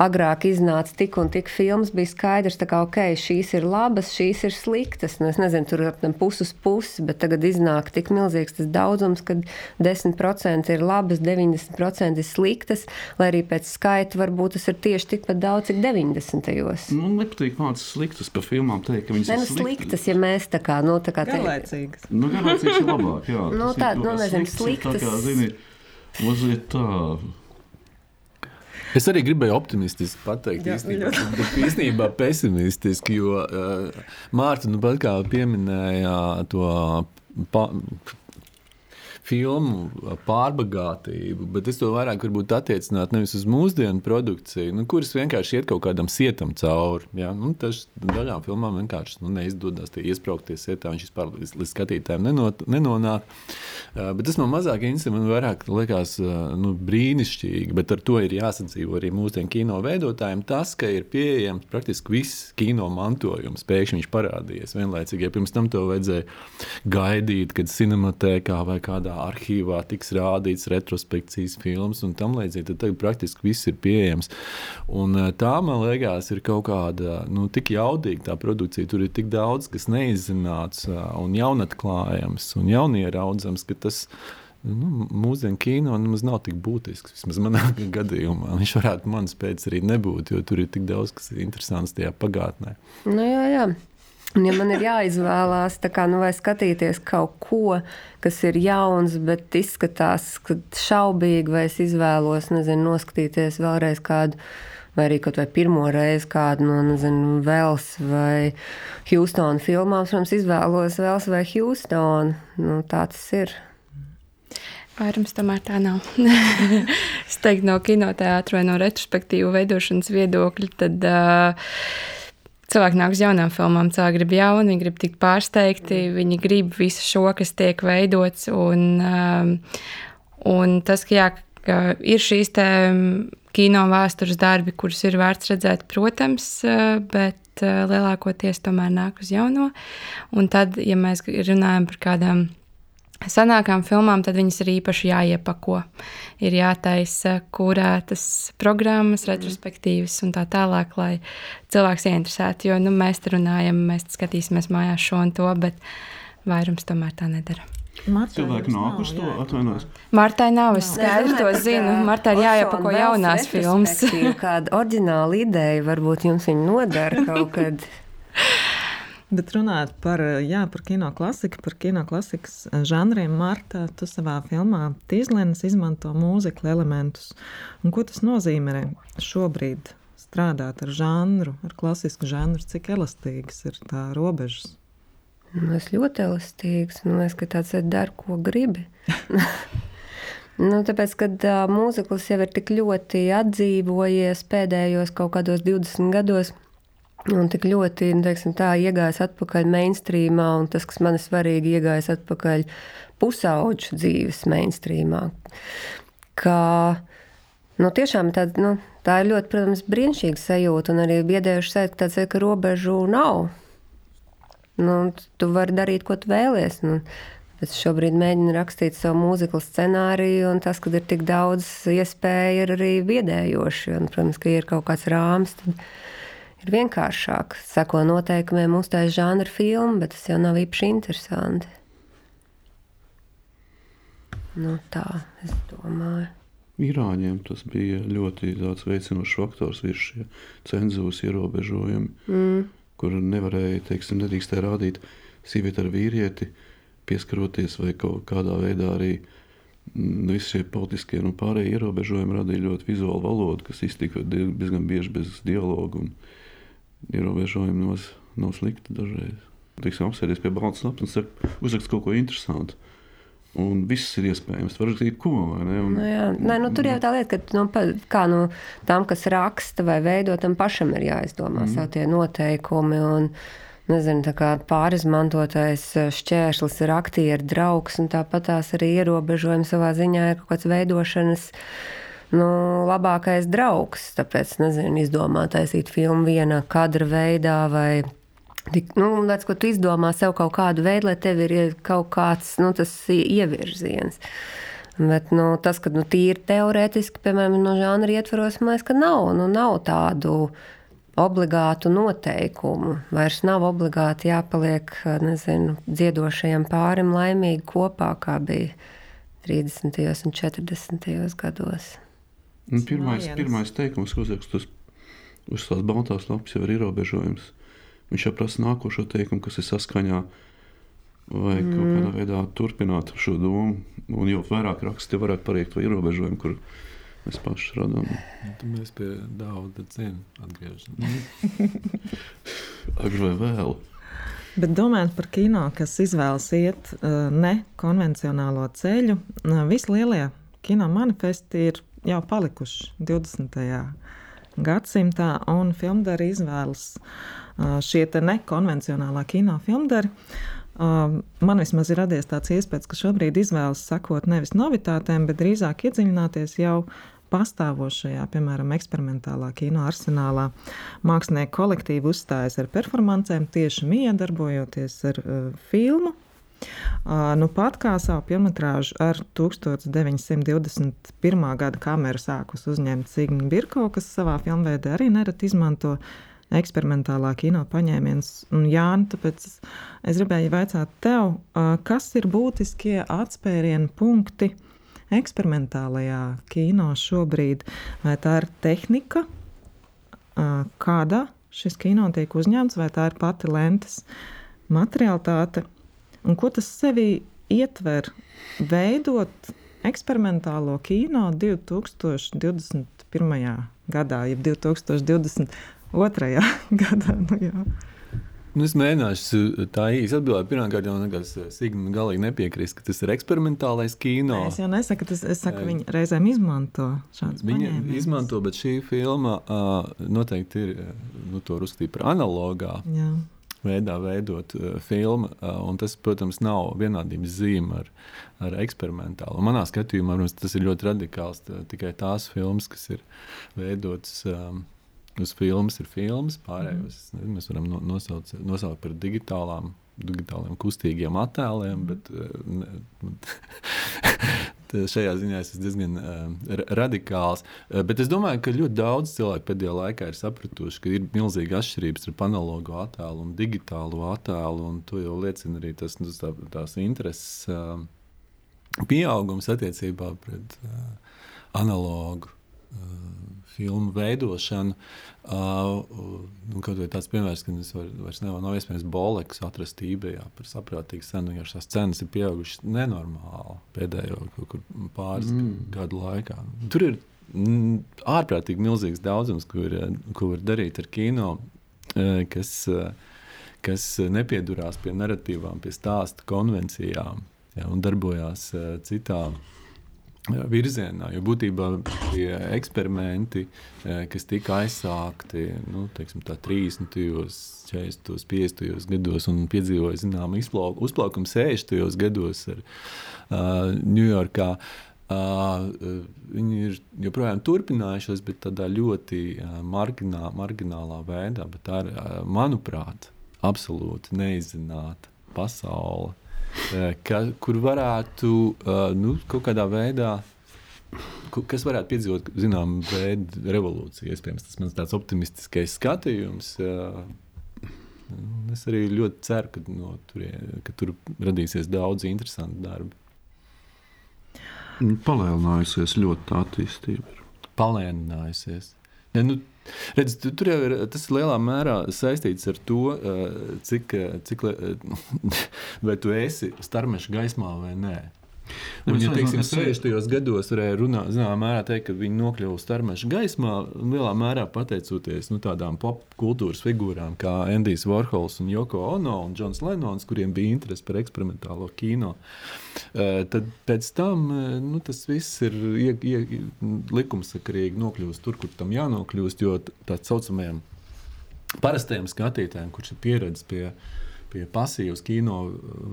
agrāk iznāca tik un tik filmas, bija skaidrs, ka okay, šīs ir labas, šīs ir sliktas. Nu, es nezinu, tur apmēram puses puses, bet tagad iznāk tik milzīgs tas daudzums, ka 10% ir labas, 90% ir sliktas, lai arī pēc skaita varbūt tas ir tieši tikpat daudz, cik 90. gados.
Man nu, nepatīk vārds sliktas par filmām teikt, ka viņas
ne, nu, ir sliktas. sliktas. Ja mēs tā kā, nu, tā kā
garlaicīgas.
Nu, garlaicīgas ir labāk, jā.
nu, tā, nu, nezinu, sliktas. Tā kā, zini,
mazliet tā
Es arī gribēju optimistiski pateikt, Jā, īstenībā, bet īstenībā pesimistiski, jo uh, Mārta nu pat kā pieminēja to pa, filmu pārbagātību, bet es to vairāk attiecināt nevis uz mūsdienu produkciju, nu, kuras vienkārši iet kaut kādam sietam cauri. Ja? Nu, tas dažām filmām vienkārši nu, neizdodas tie iesprāgties sietā, viņš vispār līdz, līdz skatītājiem nenot, nenonāk. Uh, bet tas man mazāk interesē, man vairāk liekas uh, nu, brīnišķīgi, bet ar to ir jāsadzīvo arī mūsdienu kino veidotājiem. Tas, ka ir pieejams praktiski viss kino mantojums, pēkšņi viņš parādījies vienlaicīgi. Ja pirms tam to vajadzēja gaidīt, kad cinematēkā vai kādā arhīvā tiks rādīts retrospekcijas filmas un tam līdzīgi. Tad praktiski viss ir pieejams. Un eh, tā, man liekas, ir kaut kāda nu, tik jaudīga tā produkcija. Tur ir tik daudz, kas neizzināts eh, un jaunatklājams un jaunieaudzams, ka tas nu, mūsdienu kino nemaz nav tik būtisks. Vismaz manā gadījumā viņš varētu manas pēc arī nebūt, jo tur ir tik daudz kas ir interesants tajā pagātnē.
Nu, jā, jā. Un, ja man ir jāizvēlās, kā, nu, vai skatīties kaut ko, kas ir jauns, bet izskatās šaubīgi, vai es izvēlos, nezinu, noskatīties vēlreiz kādu, vai arī kaut vai pirmo reizi kādu no, nezinu, Vels vai Houstona filmām, protams, izvēlos Vels vai Houstonu. Nu, tā tas ir.
Vairums tomēr tā nav. es teiktu, no kinoteātra vai no retrospektīvu veidošanas viedokļa, tad uh, cilvēki nāk uz jaunām filmām, cilvēki grib jaunu, viņi grib tikt pārsteigti, viņi grib visu šo, kas tiek veidots. Un, um, un tas, ka jā, ir šīs kino vēstures darbi, kurus ir vērts redzēt, protams, bet lielākoties tomēr nāk uz jauno. Un tad, ja mēs runājam par kādām senākām filmām, tad viņas ir īpaši jāiepako. Ir jātaisa kurētas programmas, retrospektīvas un tā tālāk, lai cilvēks ieinteresētu. Jo nu, mēs te runājam, mēs skatīsimies mājās šo un to, bet vairums tomēr tā nedara.
Martai Cilvēki nāk uz to atvainojas.
Martai nav, es skaidri to zinu. Martai ir jāiepako jaunās filmas.
Kāda oriģināla ideja varbūt jums viņa nodara kaut kad.
Bet runājot par, jā, par kino klasiku, par kino klasikas žanriem, Marta, tu savā filmā Tīzlēnas izmanto mūzikla elementus. Un ko tas nozīmē šobrīd strādāt ar žanru, ar klasisku žanru, cik elastīgas ir tā robežas?
Nu, es ļoti elastīgs. Man liekas, ka tāds ir dara, ko gribi. nu, tāpēc, kad uh, mūzikls jau ir tik ļoti atdzīvojies pēdējos kaut kādos 20 gados, un tik ļoti teiksim, tā, iegājis atpakaļ mainstreamā, un tas, kas man ir svarīgi, iegājis atpakaļ pusauģu dzīves mainstreamā. Kā, nu, tiešām tād, nu, tā ir ļoti, protams, brīnišķīga sajūta, un arī biedējuši sajūta, tāds ka robežu nav. Nu, tu vari darīt, ko tu vēlies. Nu, Es šobrīd mēģinu rakstīt savu mūzikas scenāriju, un tas, ka ir tik daudz iespēju, ir arī biedējoši. Un, protams, ka ir kaut kāds rāmis, tad ir vienkāršāk. Seko noteikumiem, uztaisīt žanru filmu, bet tas jau nav īpaši interesanti. Nu, tā es domāju.
Irāņiem tas bija ļoti veicinošs faktors, virs šie cenzūras ierobežojumi. Mm kur nevarēja, teiksim, nedrīkstēja rādīt sievieti ar vīrieti, pieskaroties vai kaut kādā veidā arī mm, visi šie politiskie un pārējie ierobežojumi radīja ļoti vizuālu valodu, kas iztika diezgan bieži bez dialogu. Ierobežojumi nav, nav slikti dažreiz. Teiksim, apsēties pie balts lapas un uzrakst kaut ko interesantu. Un viss ir iespējams. Var rakstīt, ko vai ne? Un,
nu, jā, Nē, nu, tur jau tā lieta, ka nu, kā nu, tam, kas raksta vai veido, tam pašam ir jāizdomā mm. savi noteikumi. Un, nezinu, pārizmantotais eh, šķērslis ir aktieru draugs, un tāpat tās arī ierobežojumi savā ziņā ir kaut kāds veidošanas. Nu, labākais draugs. Tāpēc, nezinu, izdomāt taisīt filmu viena kadra veidā vai Tik, nu, tāds, ko tu izdomā sev kaut kādu veidu, lai tev ir kaut kāds nu, ievirziens. Bet nu, tas, ka nu, tīri teorētiski, piemēram, no žanra ietvaros, man liekas, ka nav, nu, nav tādu obligātu noteikumu. Vairs nav obligāti jāpaliek nezinu, dziedošajam pārim laimīgi kopā, kā bija 30. un 40. gados.
Un pirmais, pirmais teikums, ko uzrakstus uz tās baltās lapas, jau ir ierobežojums Viņš jau prasa nākošo teikumu, kas ir saskaņā. Vai mm. kaut kādā veidā turpināt šo domu. Un jo vairāk raksta, jo vairāk pariek to ierobežojumu, kur mēs paši radām.
Nu, tad mēs pie daudz cienu atgriežamies.
Agri vai vēl?
Bet domājot par kino, kas izvēlas iet uh, ne konvencionālo ceļu, uh, visi lielie kino manifesti ir jau palikuši 20. gadsimtā, un filmdari izvēlas šie nekonvencionālā kino filmdari. Man vismaz ir radies tāds iespējas, ka šobrīd izvēlas sakot nevis novitātēm, bet drīzāk iedziļināties jau pastāvošajā, piemēram, eksperimentālā kino arsenālā. Mākslinieki kolektīvi uzstājas ar performancēm, tieši miedarbojoties ar uh, filmu. Nu pat kā savu filmu ar 1921. gada kameru sākus uzņemt Signa Birko, kas savā filmveidē arī nereti izmanto eksperimentālā kino paņēmiens. Un, Jāni, tāpēc es gribēju jautāt tev, kas ir būtiskie atspērienu punkti eksperimentālajā kino šobrīd? Vai tā ir tehnika, kāda šis kino tiek uzņemts, vai tā ir pati lentes materiālitāte, un ko tas sevī ietver veidot eksperimentālo kino 2021. gadā, jeb 2020 otrajā gadā. Nu, jā.
Nu, es mēģināšu tā īsi atbildēt. Pirmkārt, jau nekas Sigma galīgi nepiekrist, ka tas ir eksperimentālais kino.
Es jau nesaku, tas, es saku, viņi reizēm izmanto šādus
Viņi paņēmienus. izmanto, bet šī filma uh, noteikti ir, nu, to uzskatīt par analogā. Jā. Veidā veidot uh, filmu. Uh, tas, protams, nav vienādības zīme ar, ar eksperimentālu. Manā skatījumā protams, tas ir ļoti radikāls. Tā, tikai tās filmas, kas ir veidotas. Um, Uz filmas ir filmas, pārējos mm. mēs varam nosaukt, nosaukt par digitālām digitāliem kustīgiem attēliem, bet ne, šajā ziņā es esmu diezgan uh, radikāls. Uh, bet es domāju, ka ļoti daudz cilvēku pēdējā laikā ir sapratuši, ka ir milzīga atšķirība starp analogo attēlu un digitālo attēlu. Un to jau liecina arī tas, nu, tā, tās intereses uh, pieaugums attiecībā pret uh, analogu filmu veidošanu. Uh, nu, kaut vai tāds piemērs, ka es vairs nevar, nav iespējams boleks atrast eBayā par saprātīgu cenu, jo šīs cenas ir pieaugušas nenormāli pēdējo pāris mm. gadu laikā. Tur ir mm, ārprātīgi milzīgs daudzums, ko var, ko var darīt ar kino, kas, kas nepiedurās pie narratīvām, pie stāstu konvencijām ja, un darbojās citām virzienā. Jo būtībā tie eksperimenti, eh, kas tika aizsākti nu, teiksim, 30, 40, 50 gados un piedzīvoja zināmu uzplaukumu 60 gados ar uh, Ņujorkā. Uh, viņi ir joprojām turpinājušies, bet tādā ļoti uh, marginā, marginālā veidā. Tā ir, uh, manuprāt, absolūti neizzināta pasaule Eh, ka, kur varētu eh, nu, kaut kādā veidā. Kas varētu piedzīvot zināmu veidu revolūciju? Iespējams, tas ir tāds optimistiskais skatījums. Eh, es arī ļoti ceru, ka, no, turie, ka tur radīsies daudz interesantu darbu.
Palielinājusies ļoti tā attīstība.
Palielinājusies. Ja, nu, Redz, tu, tur jau ir tas ir lielā mērā saistīts ar to, cik, cik vai tu esi starmeša gaismā vai nē. Un, ja teiksim, 60. gados varēja runāt, zināmā mērā teikt, ka viņi nokļuva starmeša gaismā, lielā mērā pateicoties nu, tādām popkultūras figūrām kā Endijs Vorhols un Joko Ono un Džons Lenons, kuriem bija interese par eksperimentālo kino. Uh, tad pēc tam nu, tas viss ir ie, ie, likumsakarīgi nokļūst tur, kur tam jānokļūst, jo tā saucamajam parastajam skatītājam, kurš ir pieredzējis pie pie pasīvas kino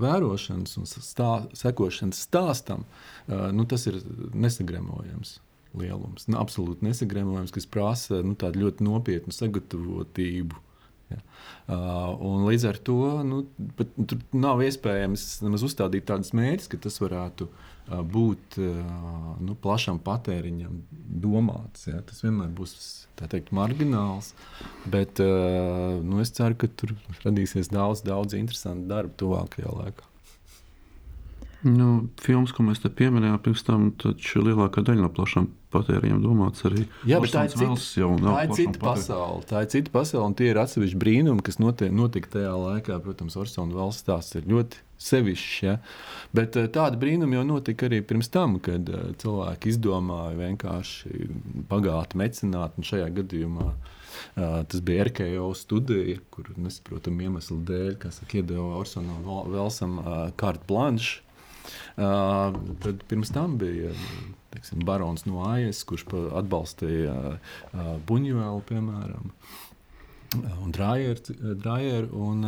vērošanas un stā, sekošanas stāstam, nu, tas ir nesagremojams lielums. Nu, absolūti nesagremojams, kas prasa nu, ļoti nopietnu sagatavotību. Ja. Uh, līdz ar to nu, pat, tur nav iespējams uzstādīt tādus mērķus, ka tas varētu uh, būt uh, nu, plašam patēriņam domāts. Ja. Tas vienmēr būs teikt, margināls. Bet uh, nu, es ceru, ka tur radīsies daudz, daudz interesantu darbu tuvākajā laikā.
Nu, filmas, ko mēs te pieminējām, pirms tam lielākā daļa no plašām patēriņiem domāts arī
Jā, tā ir cita, tā ir cita pasaule. Tā ir cita pasaule, un tie ir atsevišķi brīnumi, kas notiek, notika tajā laikā. Protams, Orsona valsts stāsts ir ļoti sevišķs. Ja? Bet eh, tāda brīnuma jau notika arī pirms tam, kad eh, cilvēki izdomāja vienkārši pagātni mecenāt, un šajā gadījumā Uh, tas bija RKO studija, kur nesaprotamu iemeslu dēļ, kas iedeva Orsonam Velsam kārtu planšu. Tad pirms tam bija teiksim, barons no AIS, kurš atbalstīja Buņģēlu, piemēram. Un drājeru, un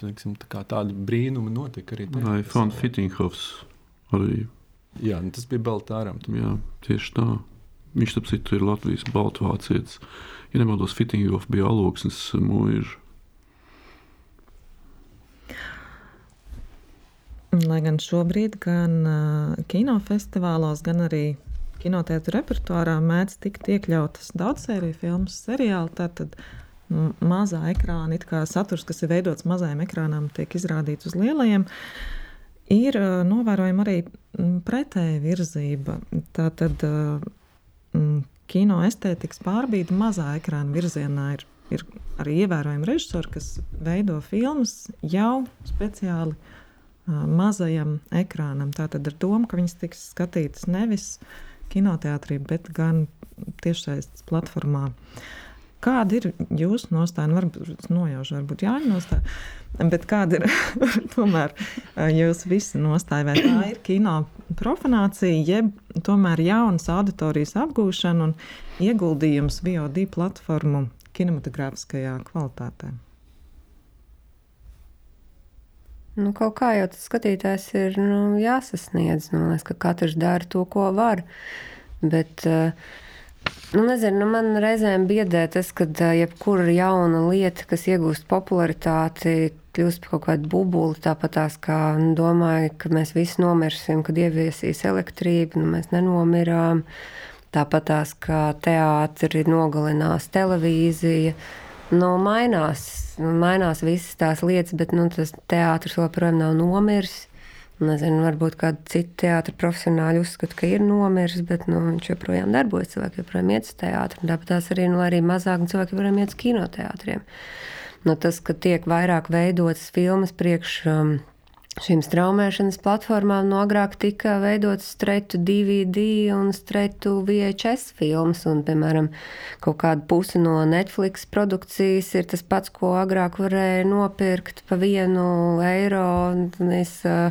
teiksim, tā tādi brīnumi notika arī
tajā. Vai Fons Fittinghovs arī.
Jā, nu, tas bija Baltāram.
Jā, tieši tā. Viņš, ap citu, ir Latvijas baltvācietis. Ja nemaldos, Fittinghovs bija alūksnes mūžs.
Lai gan šobrīd, gan uh, kinofestivālos, gan arī kinoteātris repertuārā mēdz tikt iekļautas daudzsēriju filmas, seriāli. Tātad mazā ekrāna, it kā saturs, kas ir veidots mazajam ekrānam, tiek izrādīts uz lielajiem. Ir novērojama arī pretēja virzība. Tātad kino estētikas pārbīde mazā ekrāna virzienā ir, ir arī ievērojami režisori, kas veido filmas jau speciāli mazajam ekrānam. Tātad ar domu, ka viņas tiks skatītas nevis kinoteātrī, bet gan tiešsaistes platformā. Kāda ir jūsu nostāja? Nu, varbūt nojaušu, varbūt Jāņa nostāja. Bet kāda ir tomēr jūsu visa nostāja? Vai tā ir kino profanācija, jeb tomēr jaunas auditorijas apgūšana un ieguldījums VOD platformu kinematogrāfiskajā kvalitātē?
Nu, kaut kā jau tas skatītājs ir nu, jāsasniedz. Nu, es, ka katrs dara to, ko var. Bet, uh, Nu, nezinu, nu man reizēm biedē tas, ka uh, jebkura jauna lieta, kas iegūst popularitāti, kļūst par kaut kādu bubuli. Tāpat tās kā nu, domāju, ka mēs visi nomirsim, kad ieviesīs elektrību, nu, mēs nenomirām. Tāpat tās kā teātris nogalinās televīzija. Nu, mainās, nu, mainās visas tās lietas, bet nu, tas teātris joprojām nav nomiris. Nezinu, varbūt kāda cita teātris profesionāļi uzskata, ka ir nomiris, bet nu, viņš joprojām darbojas. Cilvēki joprojām iet uz teātri. Tāpat tās arī, nu, arī mazāk cilvēki joprojām iet uz kinoteātriem. Nu, tas, ka tiek vairāk veidotas filmas priekš um, šīm straumēšanas platformām, no agrāk tika veidotas stretu DVD un stretu VHS filmas. Un, piemēram, kaut kāda puse no Netflix produkcijas ir tas pats, ko agrāk varēja nopirkt pa vienu eiro. Es, uh,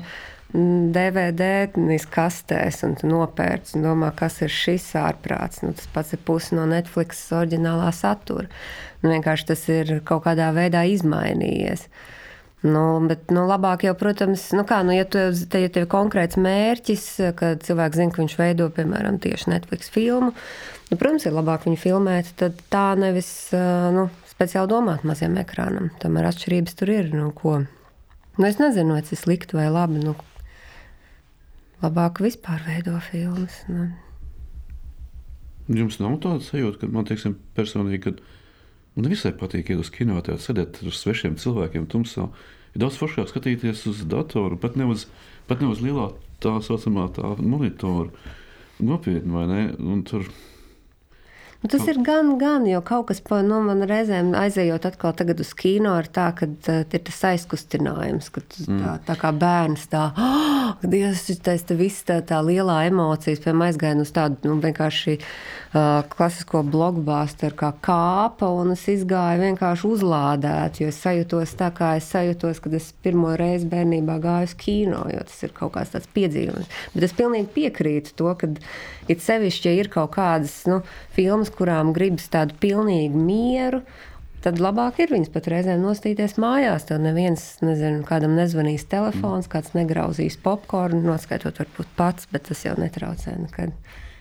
DVD kastēs un nopērts un domā, kas ir šis ārprāts. Nu, tas pats ir pusi no Netflix oriģinālā satura. Nu, vienkārši tas ir kaut kādā veidā izmainījies. Nu, bet nu, labāk jau, protams, nu kā, nu, ja, tu, te, ja tev ir konkrēts mērķis, ka cilvēks zina, ka viņš veido, piemēram, tieši Netflix filmu, nu, protams, ir labāk viņu filmēt, tad tā nevis nu, speciāli domāt maziem ekrānam. Tomēr atšķirības tur ir. Nu, ko. nu, es nezinu, vai tas ir slikti vai labi. Nu, labāk vispār veido filmas. Nu.
Jums nav tāda sajūta, ka man teiksim, personīgi, kad man visai patīk iet uz kinoteātru, sēdēt ar svešiem cilvēkiem tumsā. Ir daudz foršāk skatīties uz datoru, pat ne uz, pat ne uz lielā tā saucamā tā monitora. Nopietni, vai ne? Un tur
Nu, tas ir gan, gan, jo kaut kas nu, man reizēm aizejot atkal uz kino, ir tā, ka uh, ir tas aizkustinājums, ka tu, mm. tā, tā kā bērns tā, oh, Dievs, tas tā viss tā, tā lielā emocijas, piemēram, aizgāja uz tādu nu, vienkārši klasisko blogbāstu kā kāpa, un es izgāju vienkārši uzlādēt, jo es sajūtos tā, kā es sajūtos, kad es pirmo reizi bērnībā gāju uz kino, jo tas ir kaut kāds tāds piedzīvums. Bet es pilnīgi piekrītu to, ka it sevišķi, ja ir kaut kādas nu, filmas, kurām gribas tādu pilnīgu mieru, tad labāk ir viņas pat reizēm nostīties mājās. Tad neviens, nezinu, kādam nezvanīs telefons, kāds negrauzīs popkornu, noskaitot varbūt pats, bet tas jau netraucē nekad.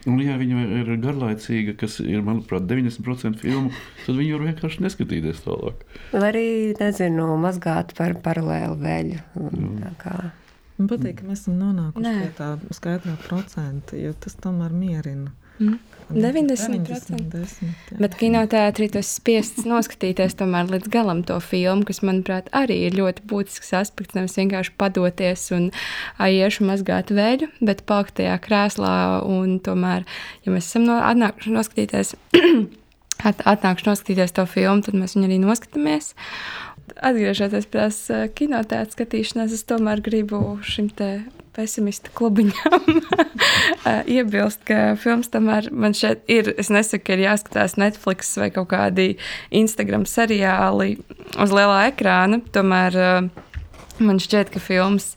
Un, ja viņa ir garlaicīga, kas ir, manuprāt, 90% filmu, tad viņi var vienkārši neskatīties tālāk.
Vai arī, nezinu, mazgāt par paralēlu veļu.
Man patīk, ka mēs esam nonākuši Nē. pie tā skaidrā procenta, jo tas tomēr mierina.
Mm. 90%. 90, Bet kinoteātrī tas spiests noskatīties tomēr līdz galam to filmu, kas, manuprāt, arī ir ļoti būtisks aspekts. Nevis vienkārši padoties un iešu mazgāt veļu, bet palikt tajā krēslā. Un tomēr, ja mēs esam no, atnākuši noskatīties, at, atnākuši noskatīties to filmu, tad mēs viņu arī noskatāmies. Atgriežoties pie tās eh, kinoteātras skatīšanās, es tomēr gribu šim te pesimista klubiņam iebilst, ka filmas tomēr man šeit ir. Es nesaku, ka ir jāskatās Netflix vai kaut kādi Instagram seriāli uz lielā ekrāna. Tomēr man šķiet, ka filmas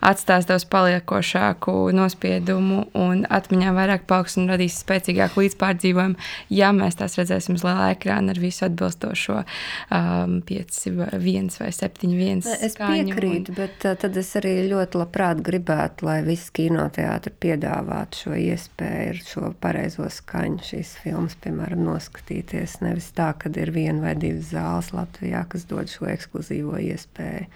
atstās daudz paliekošāku nospiedumu un atmiņā vairāk paliks un radīs spēcīgāku līdzpārdzīvojumu, ja mēs tās redzēsim uz lielā ekrāna ar visu atbilstošo um, 5, 1 vai 7, 1.
Es piekrītu, un... bet uh, tad es arī ļoti labprāt gribētu, lai viss kinoteātris piedāvātu šo iespēju, šo pareizo skaņu šīs filmas, piemēram, noskatīties. Nevis tā, ka ir viena vai divas zāles Latvijā, kas dod šo ekskluzīvo iespēju.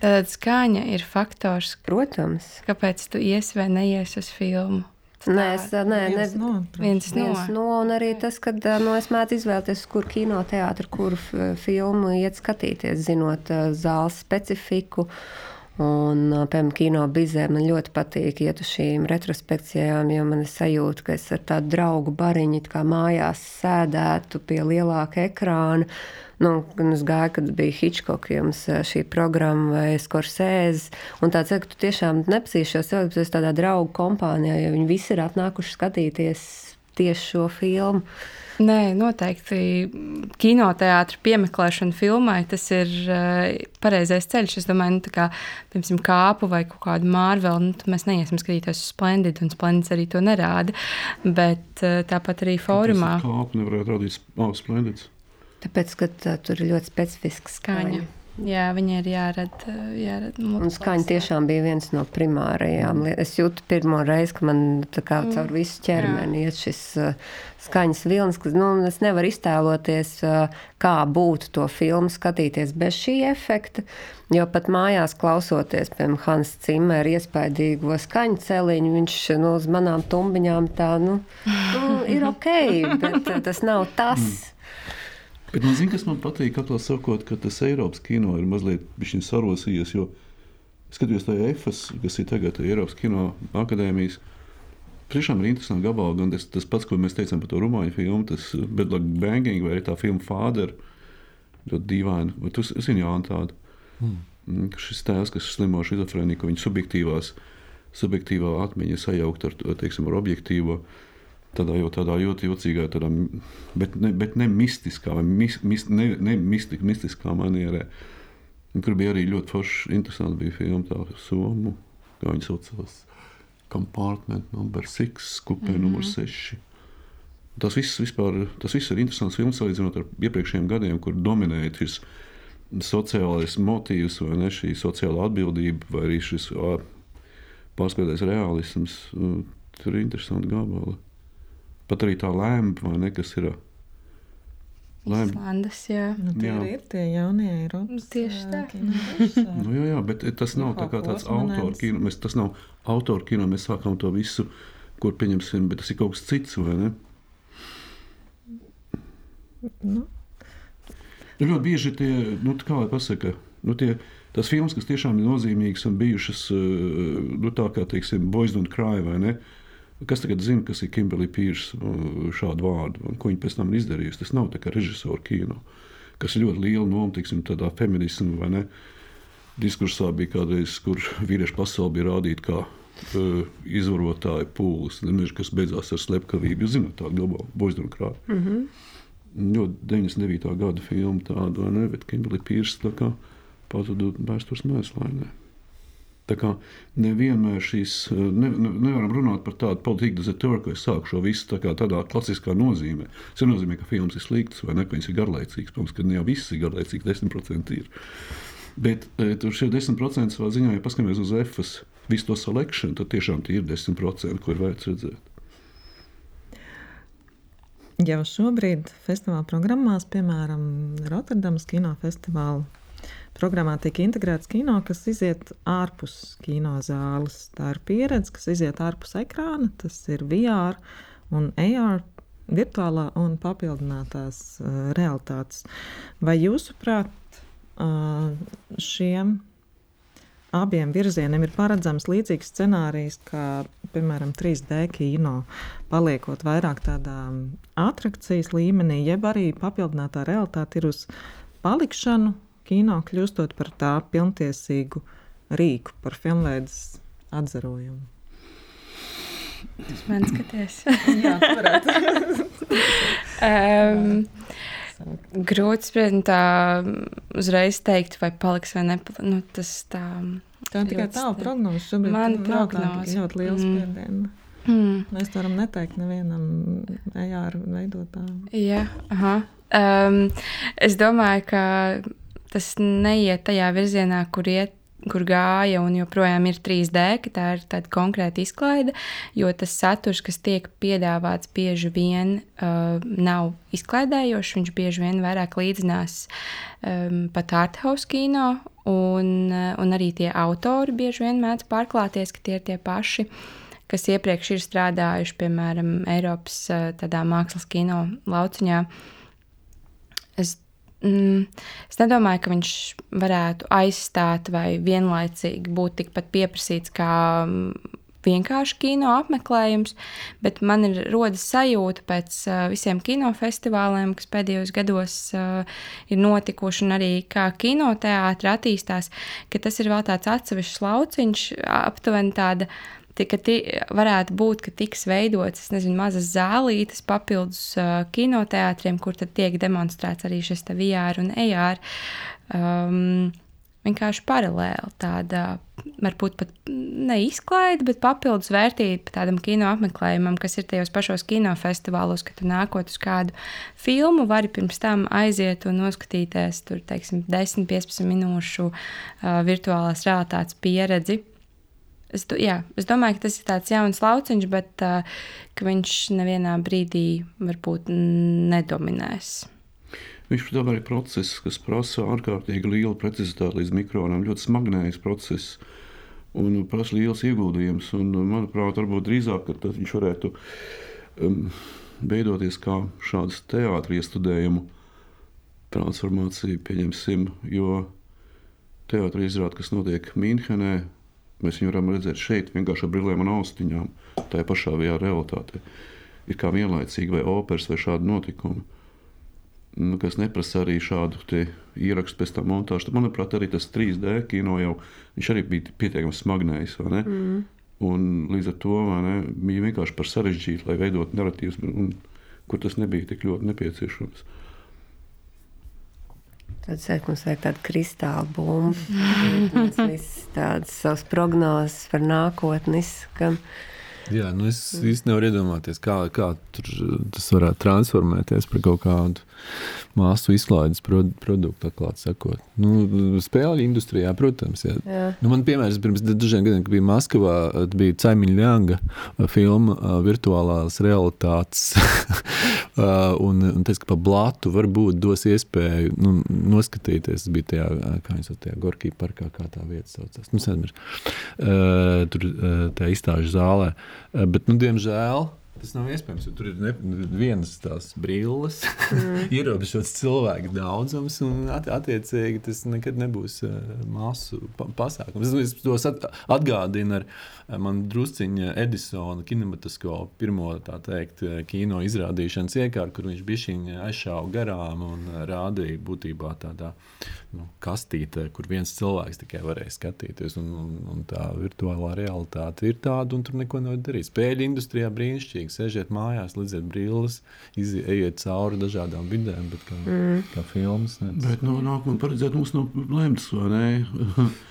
Tad skaņa ir faktors.
Protams.
Kāpēc tu iesi vai neies uz filmu?
Nē, es nē,
viens
ne,
no,
viens no.
Viens no. Un arī tas, ka nu, es mēdzu izvēlēties, kur kinoteātris, kur filmu iet skatīties, zinot zāles specifiku. Un, piemēram, kino bizē man ļoti patīk iet uz šīm retrospekcijām, jo man ir sajūta, ka es ar tādu draugu bariņu kā mājās sēdētu pie lielāka ekrāna nu, gan es gāju, kad bija Hitchcockams šī programma vai Skorsēzes. Un tāds, ka tu tiešām nepazīsti šos cilvēkus, tas tādā draugu kompānijā, jo viņi visi ir atnākuši skatīties tieši šo filmu.
Nē, noteikti kinoteātris piemeklēšana filmai tas ir uh, pareizais ceļš. Es domāju, nu, kā piemēram kāpu vai kādu mārvelu, nu, mēs neiesim skatīties uz Splendid, un Splendid arī to nerāda. Bet uh, tāpat arī fórumā.
Kāpu nevarētu rādīt oh, Splendid.
Tāpēc, ka tā, tur ir ļoti specifiska skaņa. skaņa.
Jā, viņi ir jārada. jārada
un skaņa tiešām bija viens no primārajām. Es jūtu pirmo reizi, ka man tā kā caur mm. visu ķermeni iet šis uh, skaņas vilnis, ka nu, es nevaru iztēloties, uh, kā būtu to filmu skatīties bez šī efekta. Jo pat mājās klausoties, piemēram, Hans Cimera iespaidīgo skaņu celiņu, viņš nu, uz manām tumbiņām tā, nu, nu ir ok, bet uh, tas nav tas.
Bet man zina, kas man patīk, kā sakot, ka tas Eiropas kino ir mazliet sarosījies. Jo skatījos tajā EFAS, kas ir tagad Eiropas Kino akadēmijas. Tiešām ir interesanti gabali, gan tas, tas pats, ko mēs teicām par to rumāņu filmu, tas Bedlāk Banging vai tā filma Father. Ļoti dīvaini. Vai tu zini, Jānis, tādu? Hmm. Mm. Šis tēls, kas slimo šizofrēniju, ka viņa subjektīvās, subjektīvā atmiņa sajaukt ar, teiksim, ar objektīvo. Uh, tādā jau tādā ļoti jocīgā, tādā, bet, ne, bet ne mistiskā, vai mis, mis, ne, ne mistik, mistiskā manierē. Tur bija arī ļoti forši, interesanti bija filma tā Somu, kā viņi saucās, Compartment numur 6, kupē mm -hmm. numur 6. Tas viss, vispār, tas viss ir interesants filmas salīdzinot ar iepriekšējiem gadiem, kur dominēja šis sociālais motīvs, vai ne šī sociālā atbildība, vai arī šis pārspēlētais realisms. Tur ir interesanti gabali. Pat arī tā lēmpa, vai ne, kas ir.
Lēm... Islandes, jā.
Nu, tie jā. ir tie jaunie Eiropas.
Nu, tieši tā.
nu, jā, jā, bet tas nav tā kā tāds autoru kino. Mēs, tas nav autoru kino, mēs sākam to visu, kur pieņemsim, bet tas ir kaut kas cits, vai ne? Nu. Nu, ļoti bieži tie, nu, kā lai pasaka, nu, tie, tas filmas, kas tiešām ir nozīmīgas un bijušas, nu, tā kā, teiksim, Boys Don't Cry, vai ne? Uh, Kas tagad zina, kas ir Kimberlī Pīrs šādu vārdu un ko viņa pēc tam izdarījusi? Tas nav tā kā režisora kino, kas ir ļoti liela noma, tiksim, tādā feminismu vai ne. Diskursā bija kādreiz, kur vīriešu pasauli bija rādīta kā uh, izvarotāja pūlis, nevis, kas beidzās ar slepkavību. Jūs zināt, tādu globālu boizdomu krāju. Mm -hmm. Ļoti 99. gada filma tāda, vai ne, bet Kimberlī Pīrs tā kā pazuda vēstures mēslēnē. Tā kā nevienmēr šīs, ne, ne, nevaram runāt par tādu politiku dezetūru, ka es sāku šo visu tā kā tādā klasiskā nozīmē. Tas nozīmē, ka filmas ir sliktas vai ne, ka viņas ir garlaicīgas. Protams, ka ne jau viss ir garlaicīgs, 10% ir. Bet e, tur šie 10% savā ziņā, ja paskatāmies uz EFS, visu to selekciju, tad tiešām tie ir 10%, ko ir vērts redzēt.
Jau šobrīd festivāla programmās, piemēram, Rotterdamas kinofestivāla Programmā tiek integrēts kino, kas iziet ārpus kino zāles. Tā ir pieredze, kas iziet ārpus ekrāna. Tas ir VR un AR, virtuālā un papildinātās uh, realitātes. Vai jūsuprāt, uh, šiem abiem virzieniem ir paredzams līdzīgs scenārijs, kā, piemēram, 3D kino, paliekot vairāk tādā attrakcijas līmenī, jeb arī papildinātā realitāte ir uz palikšanu kino kļūstot par tā pilntiesīgu rīku, par filmveidas atzarojumu.
Tas man skaties.
Jā,
um, Grūti spriest, tā uzreiz teikt, vai paliks vai nepaliks. Nu, tas tā,
tā ir tikai tāla prognoze. Šobrīd
man prognoze.
ļoti liels mm. spiediens. Mm. Mēs to varam neteikt nevienam ER veidotājam.
Jā, aha. Um, es domāju, ka tas neiet tajā virzienā, kur iet kur gāja un joprojām ir 3D, ka tā ir tāda konkrēta izklaide, jo tas saturs, kas tiek piedāvāts, bieži vien uh, nav izklaidējošs. Viņš bieži vien vairāk līdzinās um, pat arthouse kino, un, uh, un arī tie autori bieži vien mēdz pārklāties, ka tie ir tie paši. Kas iepriekš ir strādājuši, piemēram, Eiropas uh, mākslas kino lauciņā. Es Mm, es nedomāju, ka viņš varētu aizstāt vai vienlaicīgi būt tikpat pieprasīts kā mm, vienkārši kino apmeklējums, bet man ir rodas sajūta pēc visiem kinofestivāliem, kas pēdējos gados ir notikuši, un arī kā kinoteātris attīstās, ka tas ir vēl tāds atsevišķs lauciņš, aptuveni tāda ka varētu būt, ka tiks veidotas nezinu, mazas zālītes papildus uh, kinoteātriem, kur tiek demonstrēts arī šis VR un AR. Um, vienkārši paralēli tāda, varbūt pat neizklaide, bet papildus vērtība tādam kino apmeklējumam, kas ir tajos pašos kinofestivālos, kad tu nākot uz kādu filmu, vari pirms tam aiziet un noskatīties tur, teiksim, 10-15 minūšu uh, virtuālās realitātes pieredzi. Es, jā, es domāju, ka tas ir tāds jauns lauciņš, bet uh, viņš nevienā brīdī varbūt nedominēs.
Viņš tomēr ir process, kas prasa ārkārtīgi lielu precizitāti līdz mikronam, ļoti smagnējs process un prasa liels ieguldījums. Un, manuprāt, varbūt drīzāk viņš varētu um, veidoties kā šāds teātris iestudējumu transformācija, pieņemsim, jo teātris izrāda, kas notiek Mīnhenē, mēs viņu varam redzēt šeit, vienkārši ar brillēm un austiņām, tajā pašā vajā realitātē. Ir kā vienlaicīgi vai operas vai šādi notikumi nu, kas neprasa arī šādu ierakstu pēc tam montāžu. Manuprāt, arī tas 3D kino jau arī bija pietiekami smagnējs. Mm. Un līdz ar to ne, bija vienkārši par sarežģītu, lai veidotu narratīvus, kur tas nebija tik ļoti nepieciešams.
Tad mums vajag tādu kristāla bumbu, visas tādas savas prognozes par nākotni izskan.
Jā, nu es īstenībā nevaru iedomāties, kā, kā tas varētu transformēties par kaut kādu māsu izklaides produktu, atklāti sakot. Nu, spēļu industrijā, protams. Jā. Jā. Nu, man, piemēram, pirms dažiem gadiem, kad bija Maskavā, bija Caimiņa Ljanga filma virtuālās realitātes. un, un tas, ka pa blatu varbūt dos iespēju nu, noskatīties, tas bija tajā, kā viņi sauc, tajā Gorkī parkā, kā tā vieta saucās. Nu, uh, tur tā izstāžu zālē. Bet, nu, diemžēl, Tas nav iespējams, tur ir ne, vienas tās brilles, mm. ierobežots cilvēku daudzums, un at, attiecīgi tas nekad nebūs uh, masu pa pasākums. Es, es tos at, atgādinu ar uh, man drusciņa Edisona kinematoskopu pirmo tā teikt uh, kino izrādīšanas iekārtu, kur viņš bišķiņa aizšāva garām un rādīja būtībā tādā nu, kastītē, kur viens cilvēks tikai varēja skatīties, un, un, un tā virtuālā realitāte ir tāda, un tur neko nevar darīt. Spēļu industrijā brīnišķīgi vajag sēžēt mājās, lieciet brilles, iziet cauri dažādām vidēm, bet kā, mm. kā filmas.
Bet no nu, nākamā paredzēt mums nav lemts, vai ne?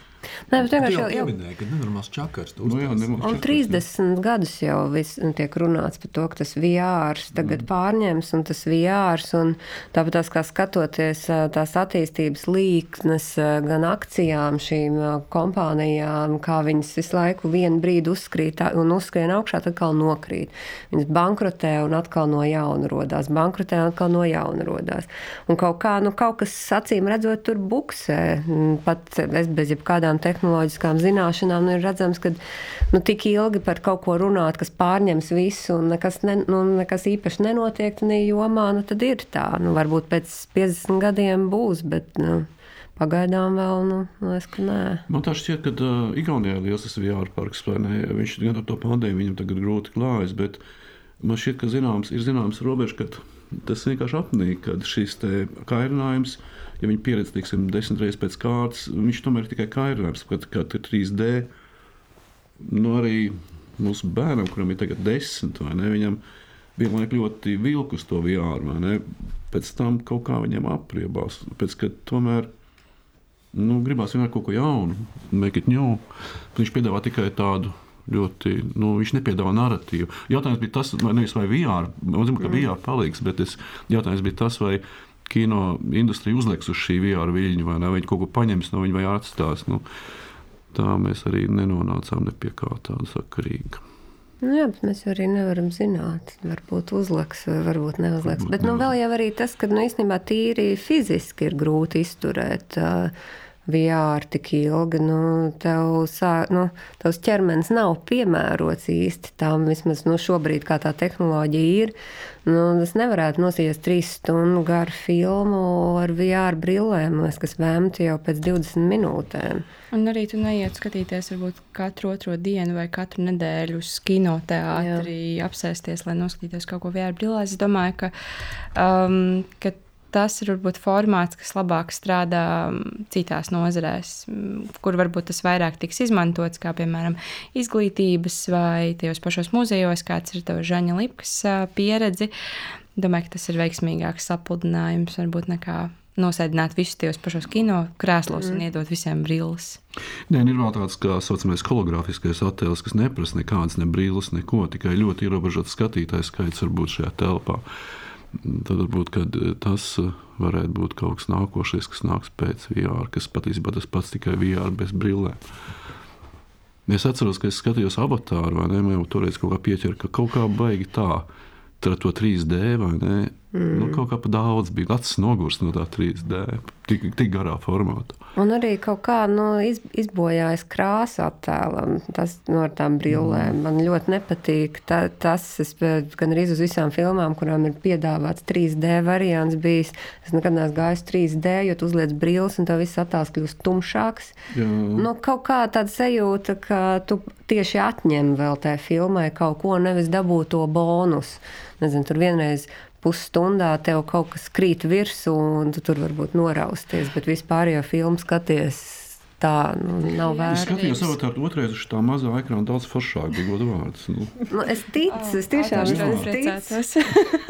Nē, bet vienkārši
jau pieminēja, ka nenormāls čakars.
Nu, jā,
un 30 gadus jau vis, nu, tiek runāts par to, ka tas VR tagad mm. pārņems un tas VR. Un tāpat tās kā skatoties tās attīstības līknes gan akcijām šīm kompānijām, kā viņas visu laiku vienu brīdi uzskrīt un uzskrien augšā, tad atkal nokrīt. Viņas bankrotē un atkal no jauna rodās, bankrotē un atkal no jauna rodās. Un kaut kā, nu kaut kas acīm redzot tur buksē, pat es bez jebkādām kādām tehnoloģiskām zināšanām, nu, ir redzams, ka nu, tik ilgi par kaut ko runāt, kas pārņems visu un nekas, ne, nu, nekas īpaši nenotiek tajā jomā, nu, tad ir tā. Nu, varbūt pēc 50 gadiem būs, bet. Nu, Pagaidām vēl, nu, liekas, ka nē.
Man tā šķiet, ka uh, Igaunijā ir liels VR parks, ne? Viņš gan ar to pandēmiju viņam tagad grūti klājas, bet man šķiet, ka zināms, ir zināms robežs, ka tas vienkārši apnīk, kad šis kairinājums ir ja viņi pieredz teiksim, desmit reizes pēc kārtas, viņš tomēr ir tikai kairinājums, kad, kad ir 3D. Nu, arī mūsu bērnam, kuram ir tagad desmit, vai ne, viņam vienlaik ļoti vilku uz to ne, pēc tam kaut kā viņam apriebās, pēc, tomēr nu, gribās vienmēr kaut ko jaunu, make it new. Viņš piedāvā tikai tādu ļoti, nu, viņš nepiedāvā narratīvu. Jautājums bija tas, vai nevis vai VR, man zina, ka VR palīgs, bet es, jautājums bija tas, vai kino industrija uzliks uz šī VR viļņa, vai ne? Viņi kaut ko paņems no viņa vai atstās. Nu, tā mēs arī nenonācām ne pie kā tāda sakarīga.
Nu jā, bet mēs arī nevaram zināt. Varbūt uzliks, vai varbūt neuzliks. Varbūt bet nu, vēl jau arī tas, ka nu, īstenībā tīri fiziski ir grūti izturēt. Uh, VR tik ilgi, nu, tev sā, nu, tavs ķermenis nav piemērots īsti tam, vismaz nu, šobrīd, kā tā tehnoloģija ir. Nu, es nevarētu nosīties trīs stundu garu filmu ar VR brillēm, kas vēmti jau pēc 20 minūtēm.
Un arī tu neiet skatīties varbūt katru otro dienu vai katru nedēļu uz kinoteātri, apsēsties, lai noskatītos kaut ko VR brillēs. Es domāju, ka, um, ka tas ir varbūt formāts, kas labāk strādā mm, citās nozarēs, mm, kur varbūt tas vairāk tiks izmantots, kā piemēram izglītības vai tajos pašos muzejos, kāds ir tavs Žaņa Lipkas pieredze. Domāju, ka tas ir veiksmīgāks sapludinājums varbūt nekā nosēdināt visus tajos pašos kino krēslos mm. un iedot visiem brilles.
Nē, ir vēl tāds kā saucamais hologrāfiskais attēls, kas neprasa nekādas ne brilles, neko, tikai ļoti ierobežots skatītājs skaits var būt šajā telpā. Tad varbūt tas varētu būt kaut kas nākošais, kas nāks pēc VR, kas patiesībā tas pats tikai VR bez brillēm. Es atceros, ka es skatījos avatāru, vai ne? Man jau toreiz kaut kā pieķēra, ka kaut kā baigi tā ar to 3D vai ne? Mm. Nu, kaut kā pa daudz bija acis nogurst no tā 3D, tik, tik garā formātā.
Un arī kaut kā nu, iz, izbojājas krāsa attēlam, tas no tām brillēm. Mm. Man ļoti nepatīk ta, tas, es gan arī uz visām filmām, kurām ir piedāvāts 3D variants bijis. Es nekad neesmu gājis 3D, jo tu uzliec brilles un tā viss attēls kļūst tumšāks. Jā. Nu, kaut kā tāda sajūta, ka tu tieši atņem vēl tajā filmai kaut ko, nevis dabū to bonusu. Nezinu, tur vienreiz pusstundā tev kaut kas krīt virsū, un tu tur varbūt norausties, bet vispār jau filmu skaties. Tā nu, nav vērts.
Es skatījos savu tādu otrreiz uz tā mazā ekrāna, daudz foršāk bija godu vārds. Nu.
Nu, es ticu, es tiešām
ticu.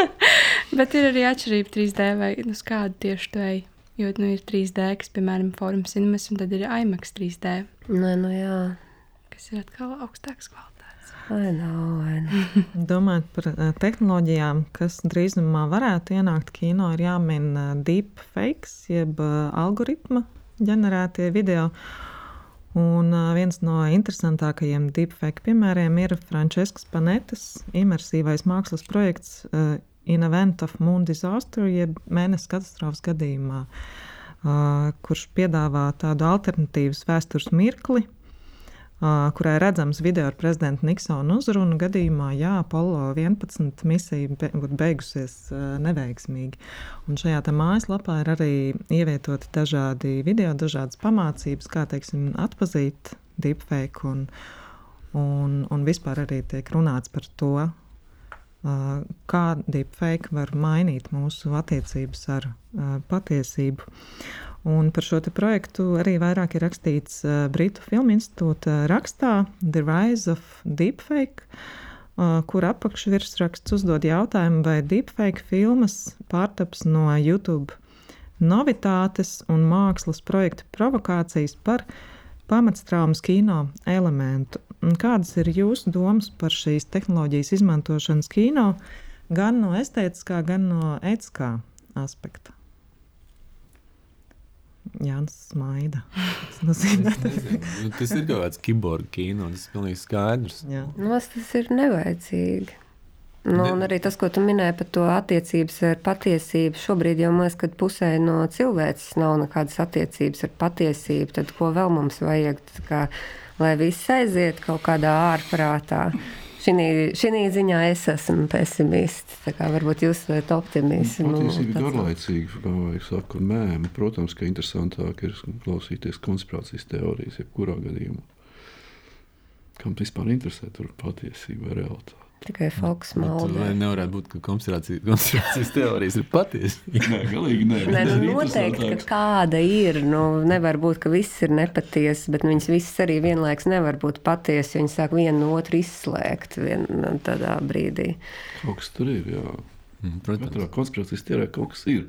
bet ir arī atšķirība 3D vai nu, kāda tieši tu ej. Jo nu, ir 3D, kas, piemēram, formas cinemas, un tad ir IMAX 3D.
Nē, nu jā.
Kas ir atkal augstāks kvalitātes.
I know, I know.
Domājot par eh, tehnoloģijām, kas drīzumā varētu ienākt kino, ir jāmin eh, deepfakes, jeb eh, algoritma ģenerētie video. Un viens no interesantākajiem deepfake piemēriem ir Franceskas Panetas imersīvais mākslas projekts In Event of Moon Disaster, jeb mēnesis katastrofas gadījumā, kurš piedāvā tādu alternatīvas vēstures mirkli, kurai redzams video ar prezidenta Niksona uzrunu gadījumā, ja Apollo 11 misija būtu beigusies neveiksmīgi. Un šajā mājaslapā ir arī ievietoti dažādi video, dažādas pamācības, kā teiksim, atpazīt deepfake, un, un, un vispār arī tiek runāts par to, kā deepfake var mainīt mūsu attiecības ar patiesību. Un par šo projektu arī vairāk ir rakstīts uh, Britu Filmu institūta rakstā The Rise of Deepfake, uh, kur apakšvirsraksts uzdod jautājumu, vai deepfake filmas pārtaps no YouTube novitātes un mākslas projektu provokācijas par pamatstraumas kino elementu. Kādas ir jūsu domas par šīs tehnoloģijas izmantošanas kino, gan no estētiskā, gan no etiskā aspekta? Jānis Smaida. Tas, nozīmē,
nu, tas ir kaut kāds kiborgu kino, tas ir pilnīgi skaidrs.
Jā. Nu, tas ir nevajadzīgi. Nu, ne. un arī tas, ko tu minēji par to attiecības ar patiesību, šobrīd jau man liekas, ka pusē no cilvēces nav nekādas attiecības ar patiesību. Tad ko vēl mums vajag? Kā, lai viss aiziet kaut kādā ārprātā. Šī ziņā es esmu pesimists. Varbūt jūs esat optimists.
Nu, patiesībā nu, garlaicīgi, kā jau saka, mēmē. Protams, ka interesantāk ir klausīties konspirācijas teorijas, jebkurā gadījumā. Kam vispār interesē tur patiesība vai realitāte?
Tikai Falks malda.
Vai nevarētu būt, ka konspirācijas, konspirācijas teorijas ir patiesas?
nē, galīgi nē.
nē nu, noteikti, ka kāda ir. Nu, nevar būt, ka viss ir nepatiesas, bet viņas visas arī vienlaikus nevar būt patiesas, jo viņi sāk vienu no otru izslēgt vien, tādā brīdī.
Kaut kas tur ir, jā. Mm, protams. Katrā konspirācijas teorijā kaut kas ir.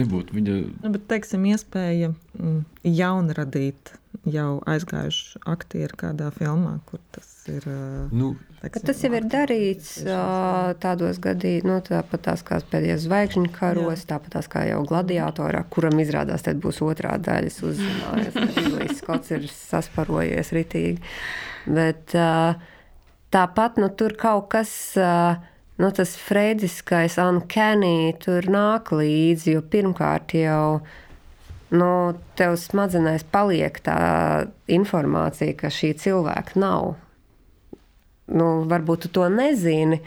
Nebūtu viņa.
Nu, bet, teiksim, iespēja mm, jaunradīt jau aizgājuši aktieri kādā filmā, kur tas ir.
Nu, teiksim, tas jau ir darīts tādos gadījumos, nu, tāpat tās kā pēdējos zvaigžņu karos, tāpat tās kā jau gladiatorā, kuram izrādās, tad būs otrā daļas uzzinājums. Ridlijs Skots ir sasparojies ritīgi. Bet tāpat nu, tur kaut kas. Nu, tas freidiskais uncanny tur nāk līdzi, jo pirmkārt jau nu, tev smadzenēs paliek tā informācija, ka šī cilvēka nav. Nu, varbūt tu to nezini.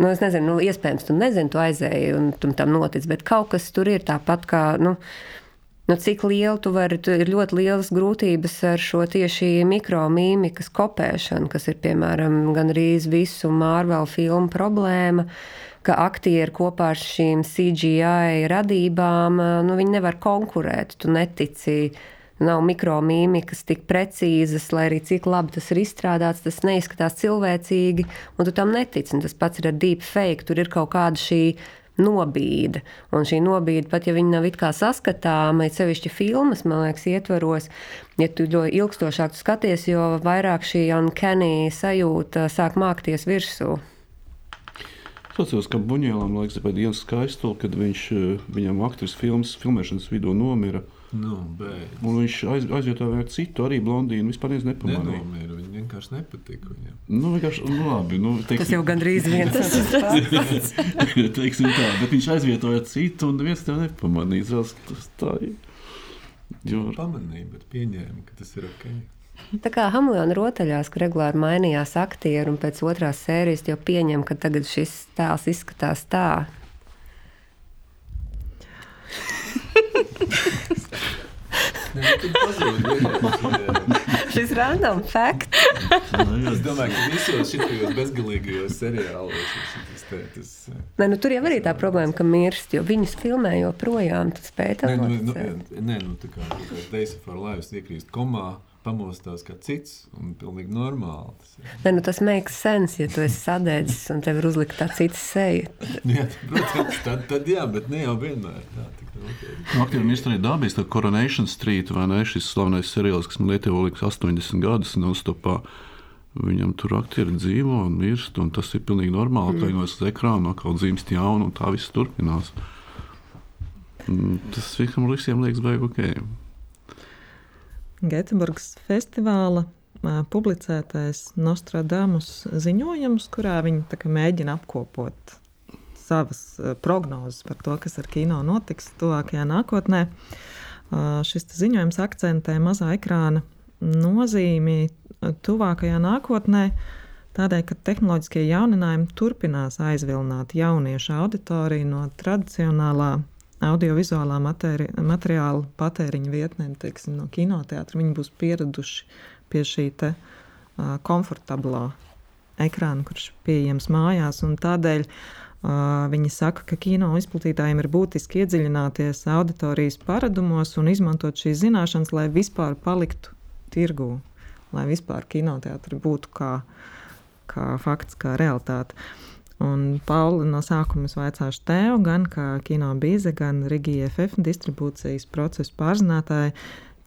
Nu, es nezinu, nu, iespējams, tu nezini, tu aizēji un tu tam notic, bet kaut kas tur ir tāpat kā. Nu, Nu, cik liela tu vari, tu ir ļoti lielas grūtības ar šo tieši mikromīmikas kopēšanu, kas ir piemēram gan arī visu Marvel filmu problēma. Uh, ka aktieri kopā ar šīm CGI radībām nu, nevar konkurēt. Tu netici. Nav mikromīmikas tik precīzas, lai arī cik labi tas ir izstrādāts, tas neizskatās cilvēcīgi, un tu tam netici. Un tas pats ir ar deep fake. Tur ir kaut kāda šī nobīde. Un šī nobīde, pat ja viņa nav it kā saskatāma, ir sevišķi filmas, man liekas, ietvaros, ja tu ļoti ilgstošāk tu skaties, jo vairāk šī uncanny sajūta sāk mākties virsū.
Es atceros, ka Buņēlam liekas, bija viens skaistulis, kad viņš, eh, viņam aktris filmas filmēšanas vidū nomira.
Nu.
Un viņš aiz, aizvietoja ar citu, arī blondīnu. Vispār nepamanīja.
Nenomira, viņa vienkārši nepatika viņam.
Nu, vienkārši, nu, labi, nu, teiksim,
Tas jau gandrīz viens tas pats.
teiksim tā, bet viņš aizvietoja citu, un viens tev nepamanīja. Tas, tas tā ir. Jo,
Pamanīja, bet pieņēma, ka tas ir ok.
Tā kā Hamlēna rotaļās, kur regulāri mainījās aktieri, un pēc otrās sērijas jau pieņem, ka tagad šis tēls izskatās tā.
Nu.
Šis random fact.
Es domāju, ka visos šajos bezgalīgajos seriālos šis te, tas, eh,
Nē, nu, tur jau arī tā problēma, ka mirst, jo viņus filmē joprojām. Tas spēj
Nē, nu, nu, nē, nu, tā kā of Our Lives iekrīst komā, pamostās kā cits un pilnīgi normāli. Tas ir.
Nē, nu, tas makes sense, ja tu esi sadedzis un tev ir uzlikta tā cita seja.
Jā, protams, tad, tad jā, bet ne jau vienmēr tā.
Aktierim ir arī dabīgs, tā Coronation Street, vai ne? Šis slavenais seriāls, kas man Lietuvā liekas 80 gadus non-stopā. Viņam tur aktieri dzīvo un mirst, un tas ir pilnīgi normāli. Mm. Kā uz ekrāna atkal dzimst jaunu, un tā viss turpinās. Mm, Tas visam liekas, beigas ok.
Gēteburgas festivāla publicētais Nostradamus ziņojums, kurā viņi kā mēģina apkopot savas prognozes par to, kas ar kino notiks tuvākajā nākotnē. Šis ziņojums akcentē mazā ekrāna nozīmi tuvākajā nākotnē, tādēļ, ka tehnoloģiskie jauninājumi turpinās aizvilināt jauniešu auditoriju no tradicionālā audiovizuālā materi materiāla patēriņa vietnēm, teiksim, no kinoteātra. Viņi būs pieraduši pie šī te, uh, komfortablā ekrāna, kurš ir pieejams mājās. Tādēļ uh, viņi saka, ka kino izplatītājiem ir būtiski iedziļināties auditorijas paradumos un izmantot šīs zināšanas, lai vispār paliktu tirgū, lai vispār kinoteātri būtu kā, kā fakts, kā realitāte. Un Pauli no sākuma es vaicāšu tev, gan kā kino bīze, gan Rigija FF distribūcijas procesu pārzinātāji,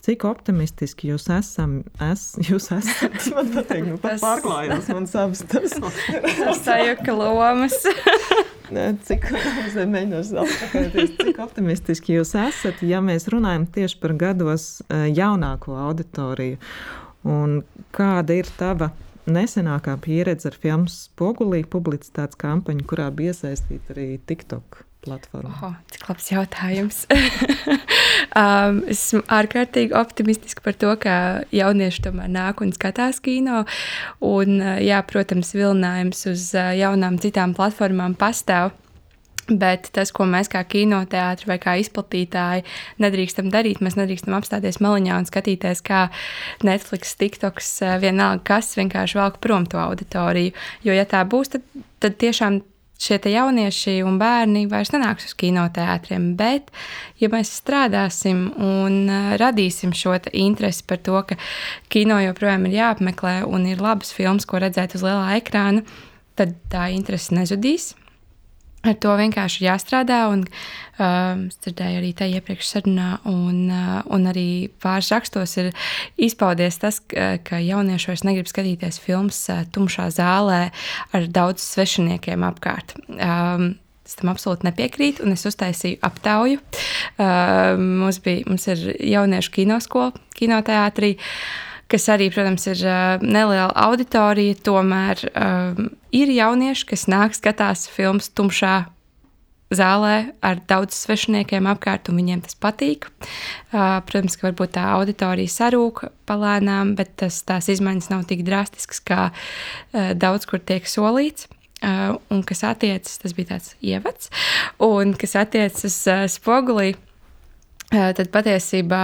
cik optimistiski jūs esam, es, jūs esat, man patīk, nu
Tas-
pārklājās man savas tas.
Sajuka lomas.
Nē, Cik, cik optimistiski jūs esat, ja mēs runājam tieši par gados eh, jaunāko auditoriju? Un kāda ir tava nesenākā pieredze ar filmu Spogulī publicitātes kampaņu, kurā bija iesaistīta arī TikTok?
Oh, cik labs jautājums. um, esmu ārkārtīgi optimistiska par to, ka jaunieši tomēr nāk un skatās kino. Un, uh, jā, protams, vilinājums uz uh, jaunām citām platformām pastāv. Bet tas, ko mēs kā kinoteātris vai kā izplatītāji nedrīkstam darīt, mēs nedrīkstam apstāties maliņā un skatīties, kā Netflix, TikToks, eh, vienalga kas vienkārši velk prom to auditoriju. Jo, ja tā būs, tad, tad tiešām šie jaunieši un bērni vairs nenāks uz kinoteātriem. Bet, ja mēs strādāsim un eh, radīsim šo te interesi par to, ka kino joprojām ir jāapmeklē un ir labas filmas, ko redzēt uz lielā ekrāna, tad tā interese nezudīs. Ar to vienkārši ir jāstrādā. Un, um, es dzirdēju arī te iepriekš sarunā, un, uh, un arī pāris rakstos ir izpaudies tas, ka, ka jaunieši vairs negrib skatīties filmas uh, tumšā zālē ar daudz svešiniekiem apkārt. Um, Es tam absolūti nepiekrītu, un es uztaisīju aptauju. Uh, mums, bija, mums ir jauniešu kinoskola, kinoteātrī, kas arī, protams, ir uh, neliela auditorija. Tomēr uh, ir jaunieši, kas nāk, skatās filmas tumšā zālē ar daudz svešiniekiem apkārt, un viņiem tas patīk. Uh, protams, ka varbūt tā auditorija sarūk palēnām, bet tas, tās izmaiņas nav tik drastiskas, kā uh, daudz kur tiek solīts. Uh, un kas attiecas, tas bija tāds ievads, un kas attiecas uz uh, spogulī, uh, tad patiesībā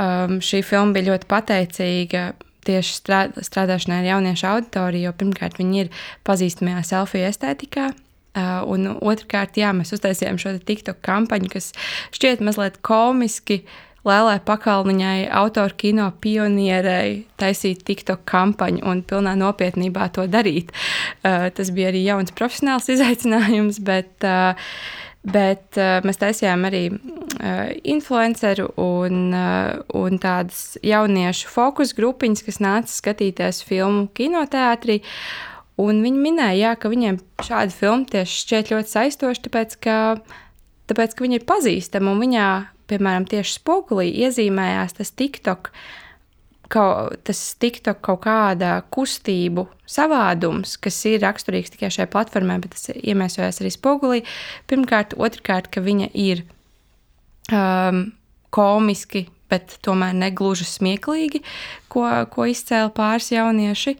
um, šī filma bija ļoti pateicīga tieši strād, strādāšanai ar jauniešu auditoriju, jo pirmkārt viņi ir pazīstamajā selfija estētikā. Uh, un otrkārt, jā, mēs uztaisījām šo TikTok kampaņu, kas šķiet mazliet komiski Lēlai pakalniņai, autoru kino pionierei taisīt TikTok kampaņu un pilnā nopietnībā to darīt. Uh, tas bija arī jauns profesionāls izaicinājums, bet, uh, bet uh, mēs taisījām arī uh, influenceru un, uh, un tādas jauniešu fokus grupiņas, kas nāca skatīties filmu kinoteātrī. Un viņi minēja, jā, ka viņiem šāda filma tieši šķiet ļoti saistoša, tāpēc ka, tāpēc, ka viņa ir pazīstama un viņā piemēram, tieši spogulī iezīmējās tas TikTok. Kaut, tas TikTok kaut kāda kustību savādums, kas ir raksturīgs tikai šai platformai, bet tas iemiesojas arī spogulī. Pirmkārt, otrkārt, ka viņa ir um, komiski, bet tomēr negluži smieklīgi, ko, ko izcēla pāris jaunieši.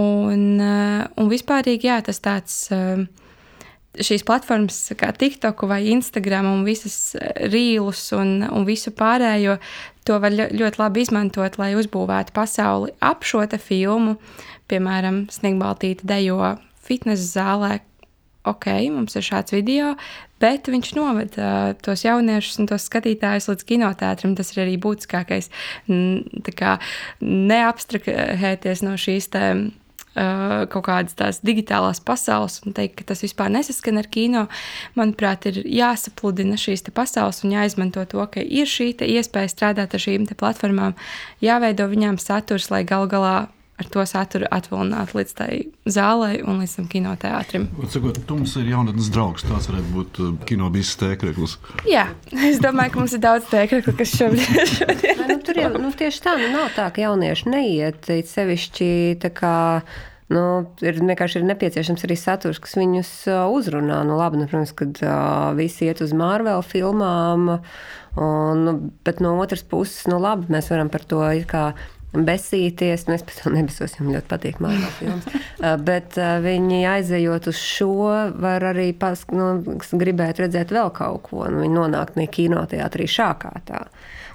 Un, uh, un vispārīgi, jā, tas tāds. Uh, šīs platformas, kā TikTok vai Instagram, un visas eh, rīlus un, un visu pārējo, to var ļoti labi izmantot, lai uzbūvētu pasauli ap šo filmu. Piemēram, Snigbaltīte dejo fitnesa zālē. Ok, mums ir šāds video, bet viņš noved uh, tos jauniešus un tos skatītājus līdz kinotētram. Tas ir arī būtiskākais. Kā, neabstrahēties no šīs tēmas kaut kādas tās digitālās pasaules un teikt, ka tas vispār nesaskan ar kino. Manuprāt, ir jāsapludina šīs pasaules un jāizmanto to, ka ir šī iespēja strādāt ar šīm platformām, jāveido viņām saturs, lai gal galā ar to saturu atvalināt līdz tai zālei un līdz tam kinoteātrim.
Cikot, Tums ir jaunatnes draugs, tās varētu būt uh, kinobijas tēkreklis.
Jā, es domāju, ka mums ir daudz tēkreklu, kas šobrīd, šobrīd
nu, tur jau nu, tieši tā, nu nav tā, ka jaunieši neiet sevišķi tā kā. Nu, ir vienkārši ir nepieciešams arī saturs, kas viņus uh, uzrunā. Nu, labi, nu, protams, kad uh, visi iet uz Marvel filmām, un, nu, bet no otras puses, nu, labi, mēs varam par to kā besīties. Nu, es pat nebesos, jo man ļoti patīk mākslinieks filmas. Uh, bet uh, viņi aizejot uz šo, var arī pas, nu, gribēt redzēt vēl kaut ko. Nu, viņi nonāk ne kinoteātrī šākā tā.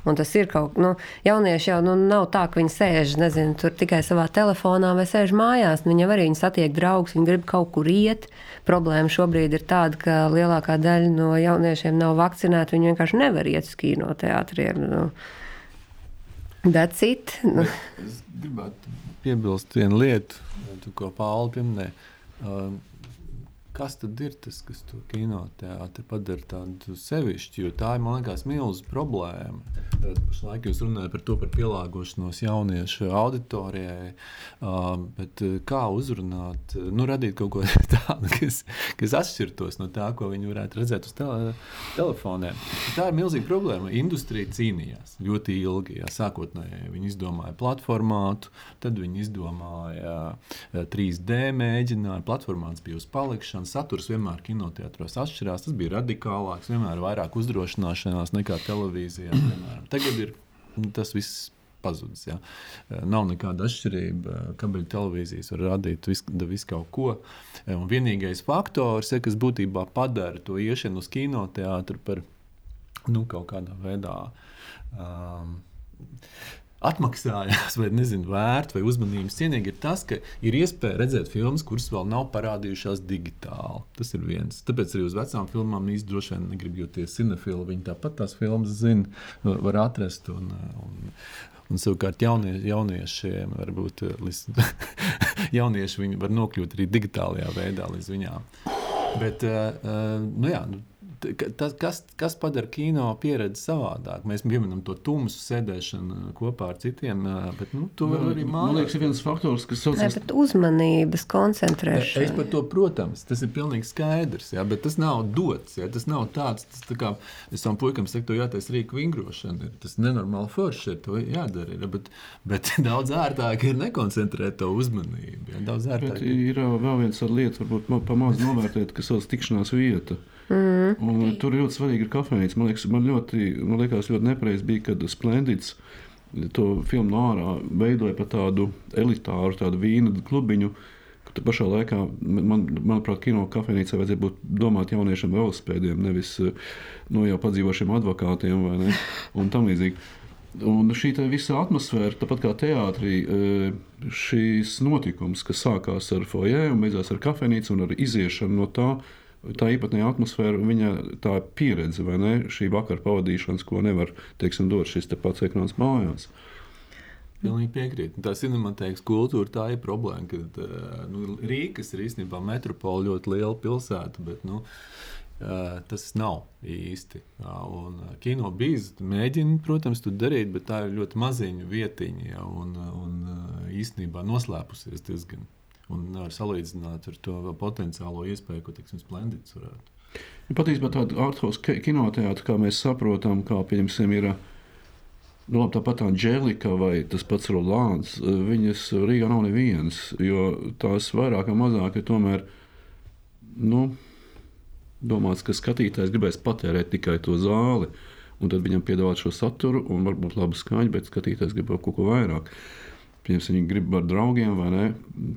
Un tas ir kaut kas, nu, jaunieši jau nu, nav tā, ka viņi sēž nezinu, tikai savā telefonā vai sēž mājās. Nu, viņi arī viņi satiek draugus, viņi grib kaut kur iet. Problēma šobrīd ir tāda, ka lielākā daļa no jauniešiem nav vakcinēti. Viņi vienkārši nevar iet uz kinoteātriem. Nu. That's it. Nu.
es gribētu piebilst vienu lietu, ko Pāvils pieminēja. Kas tad ir tas, kas to kinoteātri padara tādu sevišķu? Jo tā ir, man liekas, milzīga problēma. Pašlaik jūs runājat par to, par pielāgošanos jauniešu auditorijai, bet kā uzrunāt, nu, radīt kaut ko tādu, kas, kas atšķirtos no tā, ko viņi varētu redzēt uz tele, telefoniem. Tā ir milzīga problēma. Industrija cīnījās ļoti ilgi. Jā, sākotnēji viņi izdomāja platformātu, tad viņi izdomāja 3D mēģinājumu. Platformāts bija uz palikšanu saturs vienmēr kinoteātros atšķirās. Tas bija radikālāks, vienmēr vairāk uzdrošināšanās nekā televīzijā. Piemēram. Tagad ir tas viss pazudis. Ja. Nav nekāda atšķirība. Kabeļu televīzijas var radīt visu, visu kaut ko. Un vienīgais faktors, ja, kas būtībā padara to iešanu uz kinoteātru par nu, kaut kādā veidā. Um, atmaksājās, vai nezinu, vērt vai uzmanības cienīgi, ir tas, ka ir iespēja redzēt filmas, kuras vēl nav parādījušās digitāli. Tas ir viens. Tāpēc arī uz vecām filmām īstenībā droši vien negrib, jo tie cinefili viņi tāpat tās filmas zina, var atrast. Un, un, Un savukārt jaunie, jauniešiem varbūt jaunieši var nokļūt arī digitālajā veidā līdz viņām. Bet, uh, nu jā, nu, tas, kas, kas padara kino pieredzi savādāk. Mēs pieminam to tumsu sēdēšanu kopā ar citiem, bet nu, to var arī
mācīt. Man liekas, ir viens faktors, kas
saucas par uzmanības koncentrēšanu.
Es par to, protams, tas ir pilnīgi skaidrs, jā, bet tas nav dots. Jā, tas nav tāds, tas tā kā es tam puikam saku, to jātais rīku vingrošana. Tas nenormāli forši ir, to jādara. Ir, bet, bet daudz ērtāk ir nekoncentrēt to uzmanību. Jā, daudz ērtāk. Bet
ir vēl viens lieta, varbūt pamāc novērtēt, kas sauc tikšanās vieta. Mm. Un, tur ļoti svarīgi ir kafejnīca. Man liekas, man ļoti, man liekas, ļoti nepareizi bija, kad Splendīds to filmu no ārā veidoja par tādu elitāru, tādu vīnu klubiņu. Tur pašā laikā, man, manuprāt, kino kafejnīcā vajadzēja būt domāt jauniešiem velospēdiem, nevis nu, jau padzīvošiem advokātiem vai ne, un tam līdzīgi. Un šī visa atmosfēra, tāpat kā teātrī, e, šīs notikums, kas sākās ar foijē un beidzās ar kafejnīcu un ar iziešanu no tā, tā īpatnējā atmosfēra, viņa tā pieredze, vai ne? Šī vakara pavadīšanas, ko nevar, teiksim, dot šis te pats ekrāns mājās.
Pilnīgi piekrītu. Tā cinematēkas kultūra tā ir problēma. Kad, nu, Rīgas ir īstenībā metropola ļoti liela pilsēta, bet nu, tas nav īsti. Un kino bīzes mēģina, protams, to darīt, bet tā ir ļoti maziņa vietiņa ja, un, un īstenībā noslēpusies diezgan. Un nevar salīdzināt ar to potenciālo iespēju, ko teiksim, Splendīds varētu.
Ja patiesībā tāda ārkārtas kinoteātra, kā mēs saprotam, kā piemēram ir Nu, labi, tāpat tā Džēlika vai tas pats Rolāns, viņas Rīgā nav nevienas, jo tās vairāk vai mazāk ir tomēr nu, domāts, ka skatītājs gribēs patērēt tikai to zāli, un tad viņam piedāvāt šo saturu, un varbūt labu skaņu, bet skatītājs grib kaut ko vairāk. Piemēram, viņi grib ar draugiem vai ne,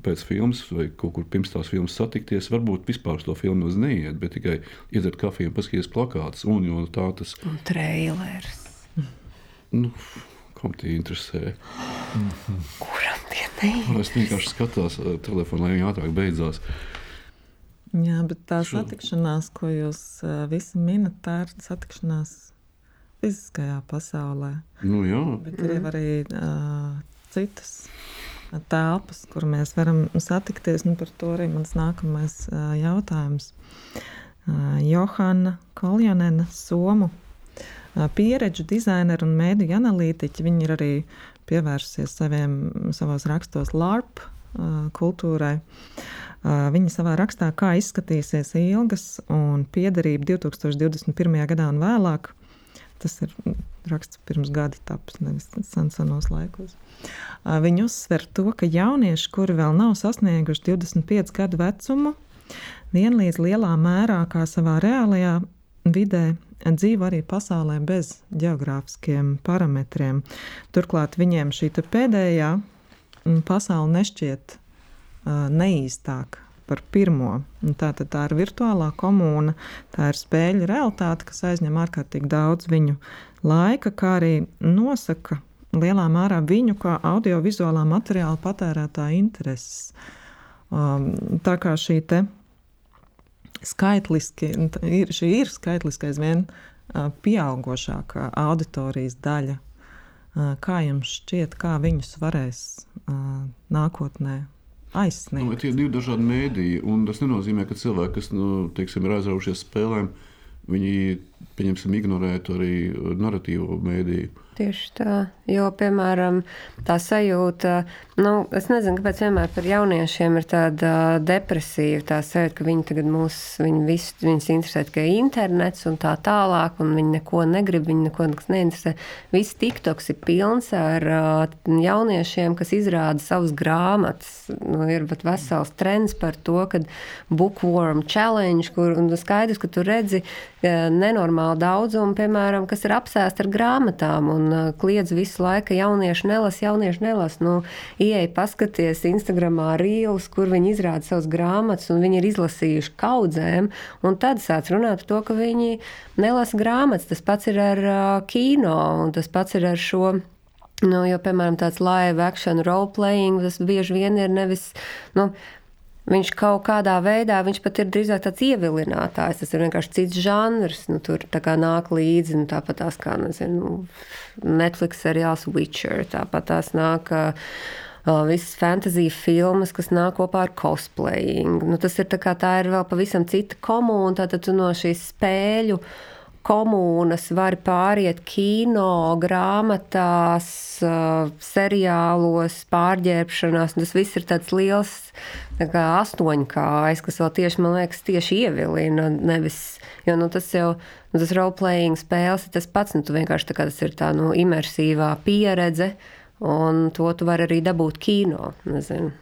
pēc filmas, vai kaut kur pirms tās filmas satikties. Varbūt vispār uz to filmu neiet, bet tikai iedzert kafiju un paskatīties plakātus. Un, tā tas
ir. Un trailers.
Nu, Kam tie interesē?
Kuram tie neinteresē?
Es vienkārši skatos telefonā, lai viņi ātrāk beidzās.
Jā, bet tā Šo... satikšanās, ko jūs uh, visi minat, tā ir satikšanās fiziskajā pasaulē.
Nu, jā.
Bet ir arī uh, citas telpas, kur mēs varam satikties. Nu, par to arī mans nākamais jautājums. Johana Koljanena, Somu pieredžu dizaineru un mēdīju analītiķi. Viņi ir arī pievērsusies saviem, savos rakstos LARP kultūrai. Viņa savā rakstā, kā izskatīsies ilgas un piederība 2021. gadā un vēlāk, tas ir raksts pirms gada tapis, nevis senos laikos. Viņa uzsver to, ka jaunieši, kuri vēl nav sasnieguši 25 gadu vecumu, vienlīdz lielā mērā kā savā reālajā vidē dzīvo arī pasaulē bez geogrāfiskiem parametriem. Turklāt viņiem šī pēdējā mm, pasaule nešķiet uh, neīstāka par pirmo. Tā, tā ir virtuālā komūna, tā ir spēļu realitāte, kas aizņem ārkārtīgi daudz viņu laika, kā arī nosaka lielā mērā viņu kā audiovizuālā materiāla patērētāja intereses. Um, tā kā šī te skaitliski, ir, šī ir skaitliski aizvien pieaugušākā auditorijas daļa. Kā jums šķiet, kā viņus varēs nākotnē aizsniegt?
Nu, tie ir divi dažādi mēdīji, un tas nenozīmē, ka cilvēki, kas nu, teiksim, ir aizraujušies spēlēm, viņi ignorētu arī narratīvo mēdīju.
Tieši tā, jo, piemēram, tā sajūta, nu, es nezinu, kāpēc vienmēr par jauniešiem ir tāda depresīva, tā sajūta, ka viņi tagad mūs, viņi visu, viņus interesē tikai internets un tā tālāk, un viņi neko negrib, viņi neko neinteresē. Viss TikToks ir pilns ar jauniešiem, kas izrāda savus grāmatas. Nu, ir pat vesels trends par to, ka bookworm challenge, kur skaidrs, ka tu redzi nenormālu daudzumu, piemēram, kas ir apsēst ar grāmatām. Un kliedz visu laiku, jaunieši nelasa, jaunieši nelasa. Nu, Ieej, paskaties Instagramā rīlus, kur viņi izrāda savas grāmatas, un viņi ir izlasījuši kaudzēm, un tad sāc runāt par to, ka viņi nelasa grāmatas. Tas pats ir ar uh, kino, un tas pats ir ar šo. Nu, jo, piemēram, tāds live action role playing, tas bieži vien ir nevis. Nu, Viņš kaut kādā veidā, viņš pat ir drīzāk tāds ievilinātājs. Tas ir vienkārši cits žanrs. Nu, tur nāk līdzi, nu, tāpat tās kā nezinu, Netflix seriāls Witcher. Tāpat tās nāk uh, visas fantasy filmas, kas nāk kopā ar cosplaying. Nu, tas ir tā, kā, tā ir vēl pavisam cita komūna. Tātad no šīs spēļu komūnas var pāriet kino, grāmatās, seriālos, pārģērbšanās. Tas viss ir tāds liels tā astoņkājs, kas vēl tieši, man liekas, tieši ievilina. Nevis, jo nu, tas jau nu, tas role-playing spēles ir tas pats. Nu, vienkārši tā tas ir tā nu, imersīvā pieredze, un to tu vari arī dabūt kino. Nezinu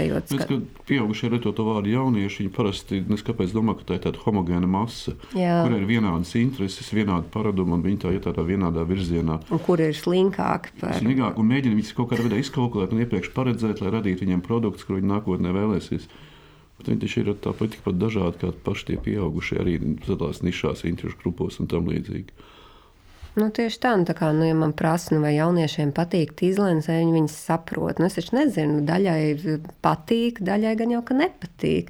ejot
uz skatu. Pieaugušie lieto to vārdu jaunieši. Viņi parasti neskaidrs domā, ka tā ir tāda homogēna masa, kur ir vienādas intereses, vienādi paradumi un viņi tā iet tādā vienādā virzienā.
Un kur ir slinkāki?
Par... Slinkāk un mēģina viņus kaut kādā veidā izkalkulēt un iepriekš paredzēt, lai radītu viņiem produktus, kur viņi nākotnē vēlēsies. Bet viņi taču ir tāpat tikpat dažādi kā paši tie pieaugušie, arī sadalās nišās, interešu grupos un tam līdzīgi.
Nu, tieši tā, nu, tā kā, nu, ja man prasa, nu, vai jauniešiem patīk izlēns, vai viņi viņus saprot. Nu, es taču nezinu, daļai patīk, daļai gan jau ka nepatīk.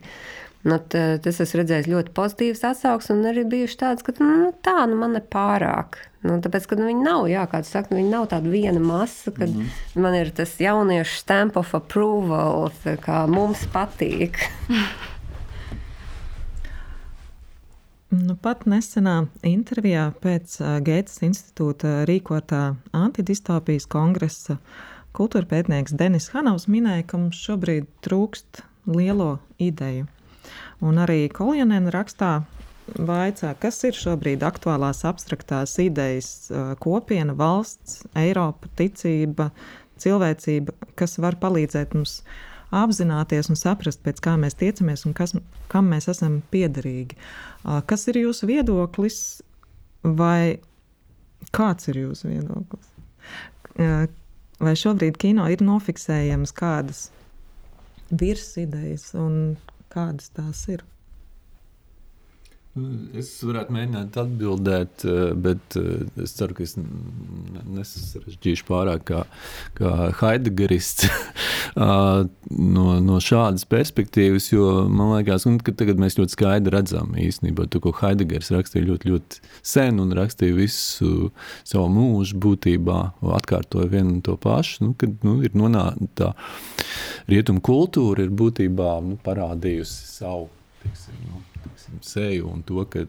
Nu, tas esmu redzējis ļoti pozitīvas atsauksmes, un arī bijuši tādas, ka nu, tā nu, man ir pārāk. Nu, tāpēc, ka nu, viņi nav, jā, kā tu saki, nu, viņi nav tāda viena masa, kad mm -hmm. man ir tas jauniešu stamp of approval, kā mums patīk.
Nu, pat nesenā intervijā pēc Gētas institūta rīkotā antidistopijas kongresa kultūra pētnieks Denis Hanovs minēja, ka mums šobrīd trūkst lielo ideju. Un arī Koljanēna rakstā vaicā, kas ir šobrīd aktuālās abstraktās idejas kopiena, valsts, Eiropa, ticība, cilvēcība, kas var palīdzēt mums apzināties un saprast, pēc kā mēs tiecamies un kas, kam mēs esam piederīgi. Kas ir jūsu viedoklis vai kāds ir jūsu viedoklis? Vai šobrīd kino ir nofiksējams kādas virsidejas un kādas tās ir?
Es varētu mēģināt atbildēt, eh, bet eh, es ceru, ka es nesarežģīšu pārāk kā, kā Heidegerists no, no šādas perspektīvas, jo man liekas, ka tagad mēs ļoti skaidri redzam īstenībā to, ko Heidegers rakstīja ļoti, ļoti sen un rakstīja visu savu mūžu būtībā, atkārtoja vienu un to pašu, nu, kad nu, ir nonāca tā rietuma kultūra ir būtībā nu, parādījusi savu, tiksim, nu, seju un to, ka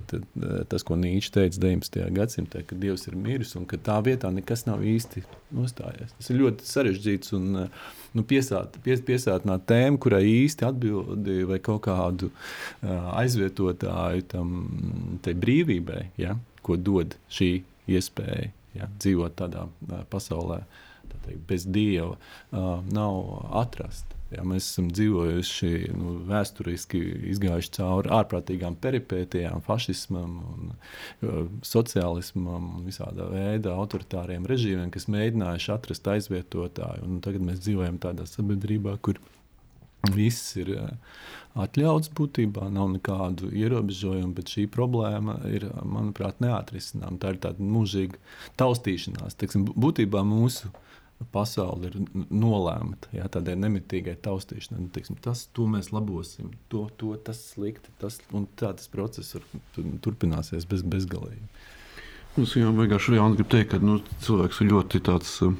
tas, ko Nīčs teica 19. gadsimtā, ka Dievs ir miris un ka tā vietā nekas nav īsti nostājies. Tas ir ļoti sarežģīts un nu, piesāt, pies, piesātināt tēmu, kurai īsti atbildi vai kaut kādu aizvietotāju tam brīvībai, ja, ko dod šī iespēja ja, dzīvot tādā pasaulē. Tā teikt, bez dieva nav atrasta. Jā, mēs esam dzīvojuši nu, vēsturiski, izgājuši cauri ārprātīgām peripētijām, fašismam, un, sociālismam un visādā veidā autoritāriem režīmiem, kas mēģinājuši atrast aizvietotāju. Un tagad mēs dzīvojam tādā sabiedrībā, kur viss ir uh, atļauts būtībā, nav nekādu ierobežojumu, bet šī problēma ir, manuprāt, neatrisināma. Tā ir tāda mūžīga taustīšanās. Teiksim, būtībā mūsu pasaule ir nolēmta jā, tādai nemitīgai taustīšanai. Nu, teiksim, tas, mēs labosim, to, to tas slikti. Tas, tā tas process var, turpināsies bez, bezgalīgi.
Es jau vienkārši Jānis grib teikt, ka nu, cilvēks ir ļoti tāds. Uh,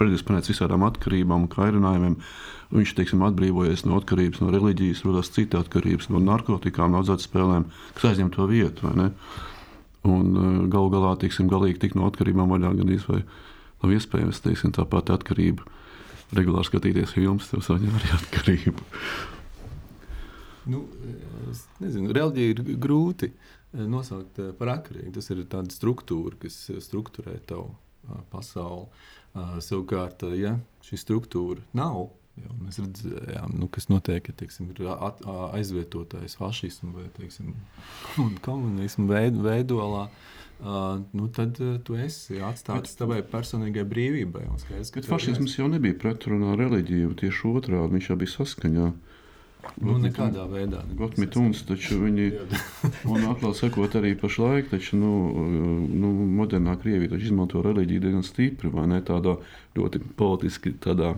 predisponēts visādām atkarībām kairinājumiem. Viņš teiksim, atbrīvojies no atkarības no reliģijas, rodas cita atkarības no narkotikām, no azartspēlēm, kas aizņem to vietu. Un uh, galu galā tiksim, galīgi tik no atkarībām vaļā gandrīz vai nav iespējams teiksim, tāpat atkarība. Regulāri skatīties filmas, tas saņem arī atkarību.
Nu, es nezinu, reliģija ir grūti eh, nosaukt eh, par atkarību. Tas ir tāds struktūra, kas eh, strukturē tavu pasauli. Savukārt, ja šī struktūra nav, ja mēs redzam, nu, kas notiek, ja teiksim, ir aizvietotājs fašismu vai teiksim, komunismu veidolā. Veid Uh, nu tad uh, tu esi atstāts tavai personīgai brīvībai.
Skaidrs, Bet fašisms jau nebija pretrunā ar reliģiju, tieši otrādi viņš jau bija saskaņā.
Nu, nekādā veidā.
Gotmituns, taču viņi, un atklāt sakot, arī pašlaik, taču, nu, nu, modernā Krievija taču izmanto reliģiju diezgan stipri, vai ne, tādā ļoti politiski, tādā,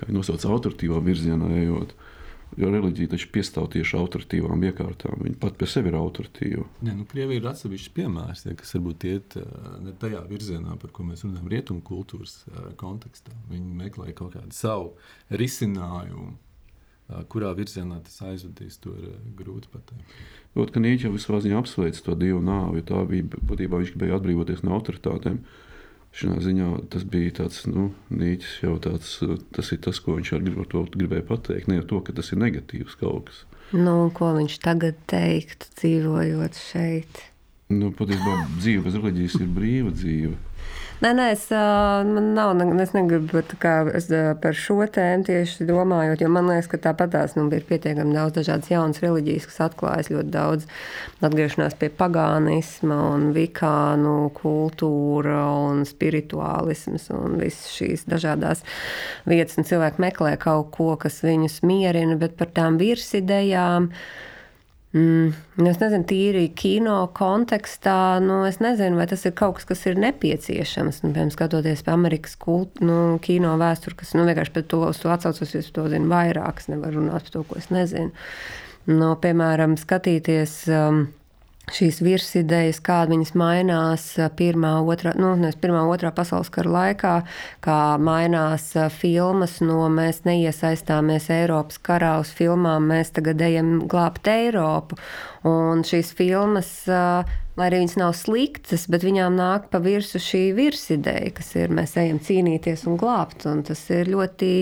kā nosauc, autoritīvā virzienā ejot. Uh, Jo reliģija taču piestāv tieši autoritīvām iekārtām. Viņa pat pie sevis ir autoritīva.
Nē, nu, Krievija ir atsevišķs piemērs, ja, kas varbūt iet ne tajā virzienā, par ko mēs runājam, rietumu kultūras kontekstā. Viņi meklē kaut kādu savu risinājumu. Kurā virzienā tas aizvedīs, to ir grūti pateikt.
Kaut kā Nīčs jau visā ziņā apsveic to dievu nāvi, tā bija būtībā viņš gribēja atbrīvoties no autoritātēm. Uh, Šajā ziņā tas bija tāds, nu, nīķis jau tāds, tas ir tas, ko viņš ar to gribēja pateikt. Ne jau to, ka tas ir negatīvs kaut kas.
Nu, ko viņš tagad teikt, dzīvojot šeit?
Nu, patiesībā dzīve bez reliģijas ir brīva dzīve.
Nē, nē, es, man nav, es negribu kā, es par šo tēmu tieši domājot, jo man liekas, ka tāpat tās nu, ir pietiekami daudz dažādas jaunas reliģijas, kas atklājas ļoti daudz atgriešanās pie pagānisma un vikānu kultūra un spirituālisms un visas šīs dažādās vietas, un cilvēki meklē kaut ko, kas viņus mierina, bet par tām virsidejām. Mm, nu, es nezinu, tīri kino kontekstā, nu, es nezinu, vai tas ir kaut kas, kas ir nepieciešams. Nu, piemēram, skatoties pie Amerikas kult, nu, kino vēsturi, kas nu, vienkārši par to, to atsaucos, es to zinu vairāk, es nevaru runāt par to, ko es nezinu. no, piemēram, skatīties. Um, šīs virsidejas, kāda viņas mainās pirmā, otrā, nu, nevis pirmā, otrā pasaules kara laikā, kā mainās filmas no mēs neiesaistāmies Eiropas karā uz filmām, mēs tagad ejam glābt Eiropu. Un šīs filmas, lai arī viņas nav sliktas, bet viņām nāk pa virsu šī virsideja, kas ir mēs ejam cīnīties un glābt. Un tas ir ļoti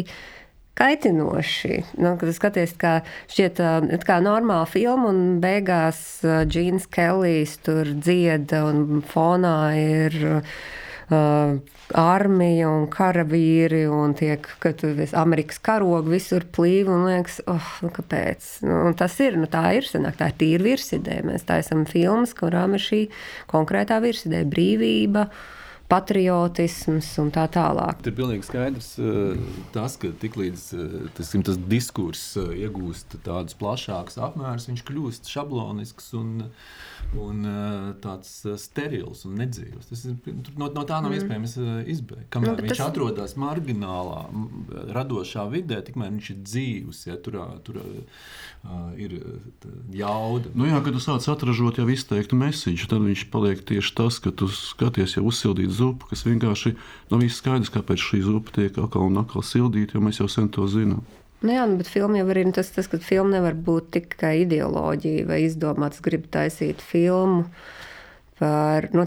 kaitinoši. Nu, kad skaties, kā šķiet, kā normāla filma, un beigās Džīns Kellijs tur dzieda, un fonā ir uh, armija un karavīri, un tiek, ka tur ir Amerikas karogi visur plīvi, un liekas, oh, nu, kāpēc? Nu, un tas ir, nu, tā ir, sanāk, tā ir tīra virsidē. Mēs taisam filmas, kurām ir šī konkrētā virsidē brīvība. Uh, patriotisms un tā tālāk.
Ir pilnīgi skaidrs eh, tas, ka tiklīdz eh, tas, tas diskurss eh, iegūst tādus plašākus apmērus, viņš kļūst šablonisks un, un tāds sterils un nedzīvs. Tas ir, no, no tā nav mm. iespējams izbēgt. Kamēr nu, viņš tas... atrodas marginālā, radošā vidē, tikmēr viņš ir dzīvs. Ja, tur, tur uh, ir jauda.
Nu jā, kad tu sāc atražot jau izteiktu mēsīšu, tad viņš paliek tieši tas, ka tu skaties jau uzsildīt zupu, kas vienkārši nav īsti skaidrs, kāpēc šī zupa tiek atkal un atkal sildīta, jo mēs jau sen to zinām.
Nu jā, nu, bet filma jau ir tas, tas, ka filma nevar būt tikai ideoloģija vai izdomāts, gribu taisīt filmu. Par, nu,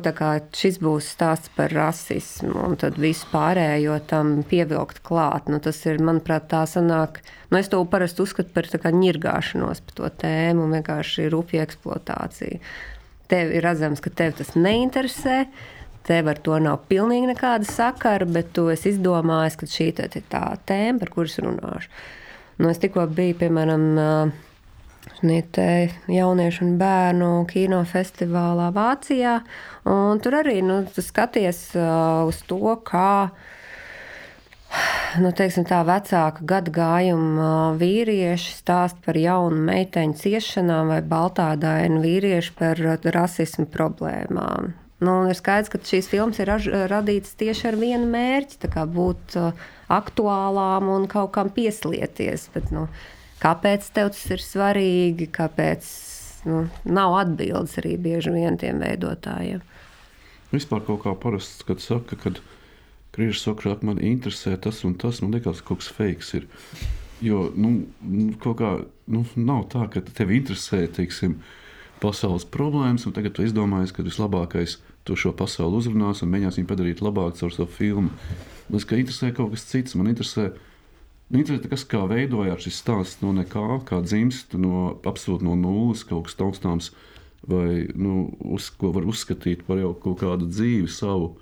šis būs stāsts par rasismu, un tad visu pārējo tam pievilkt klāt. Nu, tas ir, manuprāt, tā sanāk. Nu, es to parasti uzskatu par ņirgāšanos par to tēmu vienkārši rupju eksploatāciju. Tev ir redzams, ka tev tas neinteresē. Tev ar to nav pilnīgi nekāda sakara, bet tu esi izdomājis, ka šī ir tā tēma, par kuras runāšu. Nu, es tikko biju, piemēram, jauniešu un bērnu kinofestivālā Vācijā. Tur arī nu, skaties uz to, kā nu, teiksim, tā vecāka gada gājuma vīrieši stāst par jaunu meiteņu ciešanām vai baltādainu vīriešu par rasismu problēmām. Nu, ir skaidrs, ka šīs filmas ir radītas tieši ar vienu mērķi, būt uh, aktuālām un kaut kam pieslieties. Bet, nu, kāpēc tev tas ir svarīgi? Kāpēc nu, nav atbildes arī bieži vien tiem veidotājiem?
Vispār kaut kā parasts, kad saka, ka krīžs saka, ka man interesē tas un tas, man liekas, ka kaut kas fakes ir. Jo nu, nu, kaut kā nu, nav tā, ka tev interesē, teiksim, pasaules problēmas, un tagad tu izdomājies, ka vislabākais ir to šo pasauli uzrunās un mēģinās viņu padarīt labāku caur savu filmu. Man interesē kaut kas cits. Man interesē, man interesē kas, kā veidojās šis stāsts no nekā, kā dzimst no absolūti no nulles, kaut kas taustāms, vai nu, uz, ko var uzskatīt par jau kaut kādu dzīvi savu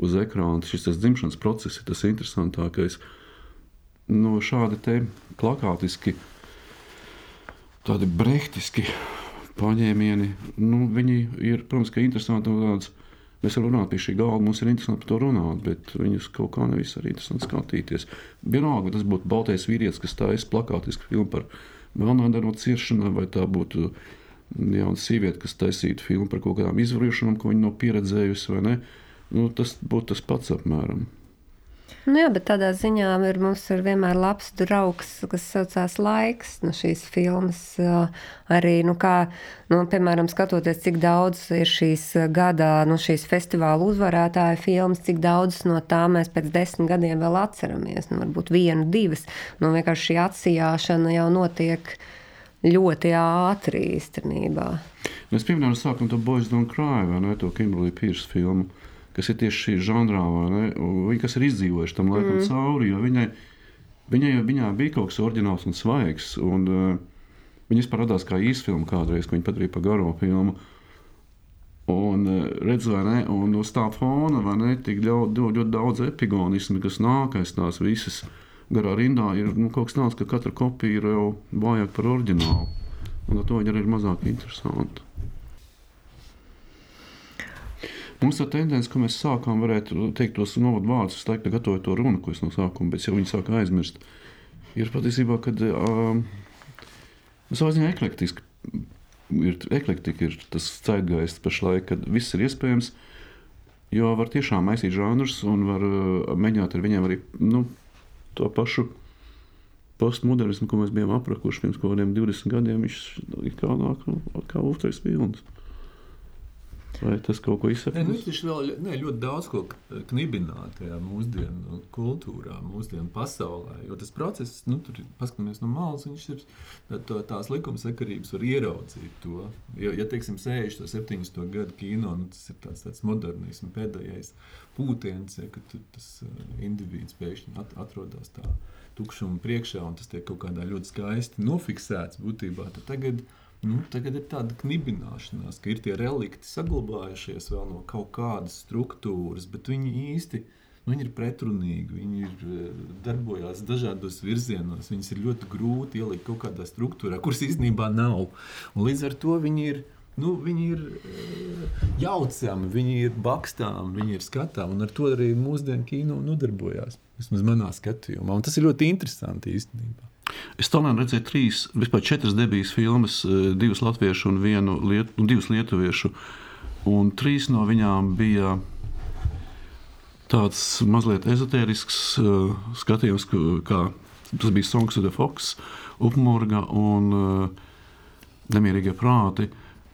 uz ekrāna. Šis tas dzimšanas process ir tas interesantākais. No šādi te plakātiski, tādi brehtiski paņēmieni, nu, viņi ir, protams, interesanti un tāds Mēs varam runāt pie šī galda, mums ir interesanti par to runāt, bet viņus kaut kā nevis arī interesanti skatīties. Vienalga, tas būtu baltais vīrietis, kas taisa plakātisku filmu par melnādaino ciešanām, vai tā būtu jauna sieviete, kas taisītu filmu par kaut kādām izvarīšanām, ko viņa nav pieredzējusi, vai ne? Nu, tas būtu tas pats apmēram.
Nu jā, bet tādā ziņā ir mums ir vienmēr labs draugs, kas saucās laiks no šīs filmas. Arī, nu kā, nu, piemēram, skatoties, cik daudz ir šīs gadā, nu, šīs festivāla uzvarētāja filmas, cik daudz no tām mēs pēc desmit gadiem vēl atceramies. Nu, varbūt vienu, divas. Nu, vienkārši šī atsijāšana jau notiek ļoti ātri īstenībā.
Mēs pieminējām sākumā to Boys Don't Cry vai ne, to Kimberly Pierce filmu kas ir tieši šī žanrā, viņi kas ir izdzīvojuši tam laikam mm. cauri. Viņai, viņai, viņai bija kaut kas oriģināls un svaigs. Un, uh, viņa vispār radās kā īsfilma kādreiz, ko viņa padarīja par garo filmu. Un uh, redz, vai ne, un uz tā fona vai ne, tik ļoti, ļoti daudz epigonismu, kas nāk aiz tās visas garā rindā, ir nu, kaut kas tāds, ka katra kopija ir jau vājāka par oriģinālu. Un ar to viņa arī ir mazāk interesanta. Mums ir tendence, ka mēs sākām, varētu teikt, tos novadu vārdus, es laikam gatavoju to runu, ko es no sākuma, bet jau viņi sāk aizmirst. Ir patiesībā, kad um, savā ziņā eklektiski. Ir eklektika, ir tas ceļgaists pašlaik, kad viss ir iespējams. Jo var tiešām maisīt žanrus un var uh, mēģināt ar viņiem arī nu, to pašu postmodernismu, ko mēs bijām aprakuši pirms kaut kādiem 20 gadiem, viņš kā nāk kā uztais vilnis. Vai tas kaut ko izsaka?
Nu, viņš vēl ne, ļoti daudz ko knibināt tajā mūsdienu kultūrā, mūsdienu pasaulē. Jo tas process, nu, tur paskatāmies no malas, viņš ir tā, tās likumsakarības var ieraudzīt to. Jo, ja, teiksim, 60, 70 gadu kino, nu, tas ir tāds, tāds modernisms pēdējais pūtiens, ja, kad tas uh, individs pēkšņi at, atrodas tā tukšuma priekšā un tas tiek kaut kādā ļoti skaisti nofiksēts būtībā. Tad tagad, Nu, tagad ir tāda knibināšanās, ka ir tie relikti saglabājušies vēl no kaut kādas struktūras, bet viņi īsti nu, viņi ir pretrunīgi. Viņi ir, eh, darbojas dažādos virzienos. Viņus ir ļoti grūti ielikt kaut kādā struktūrā, kuras īstenībā nav. Un līdz ar to viņi ir. Nu, viņi ir uh, jaucami, viņi ir bakstāmi, viņi ir skatāmi. Un ar to arī mūsdienu kino nodarbojās. Vismaz manā skatījumā. Un tas ir ļoti interesanti īstenībā.
Es tomēr redzēju trīs, vispār četras debijas filmas, eh, divas latviešu un vienu liet, un divas lietuviešu. Un trīs no viņām bija tāds mazliet ezotērisks uh, skatījums, kā tas bija Songs of the Fox, Upmurga un uh, Nemierīgie prāti,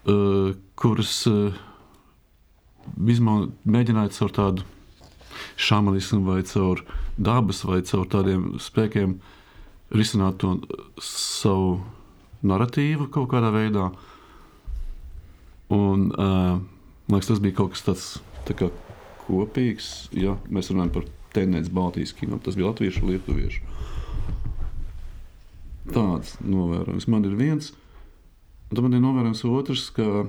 uh, kuras uh, mēģināja caur tādu šāmanismu vai caur dabas vai caur tādiem spēkiem uh, risināt to savu narratīvu kaut kādā veidā. Un, uh, man liekas, tas bija kaut kas tāds tā kopīgs. Ja mēs runājam par tendenci Baltijas kino, tas bija latviešu un lietuviešu. Tāds novērojums man ir viens, un tad man ir novērojams otrs, ka,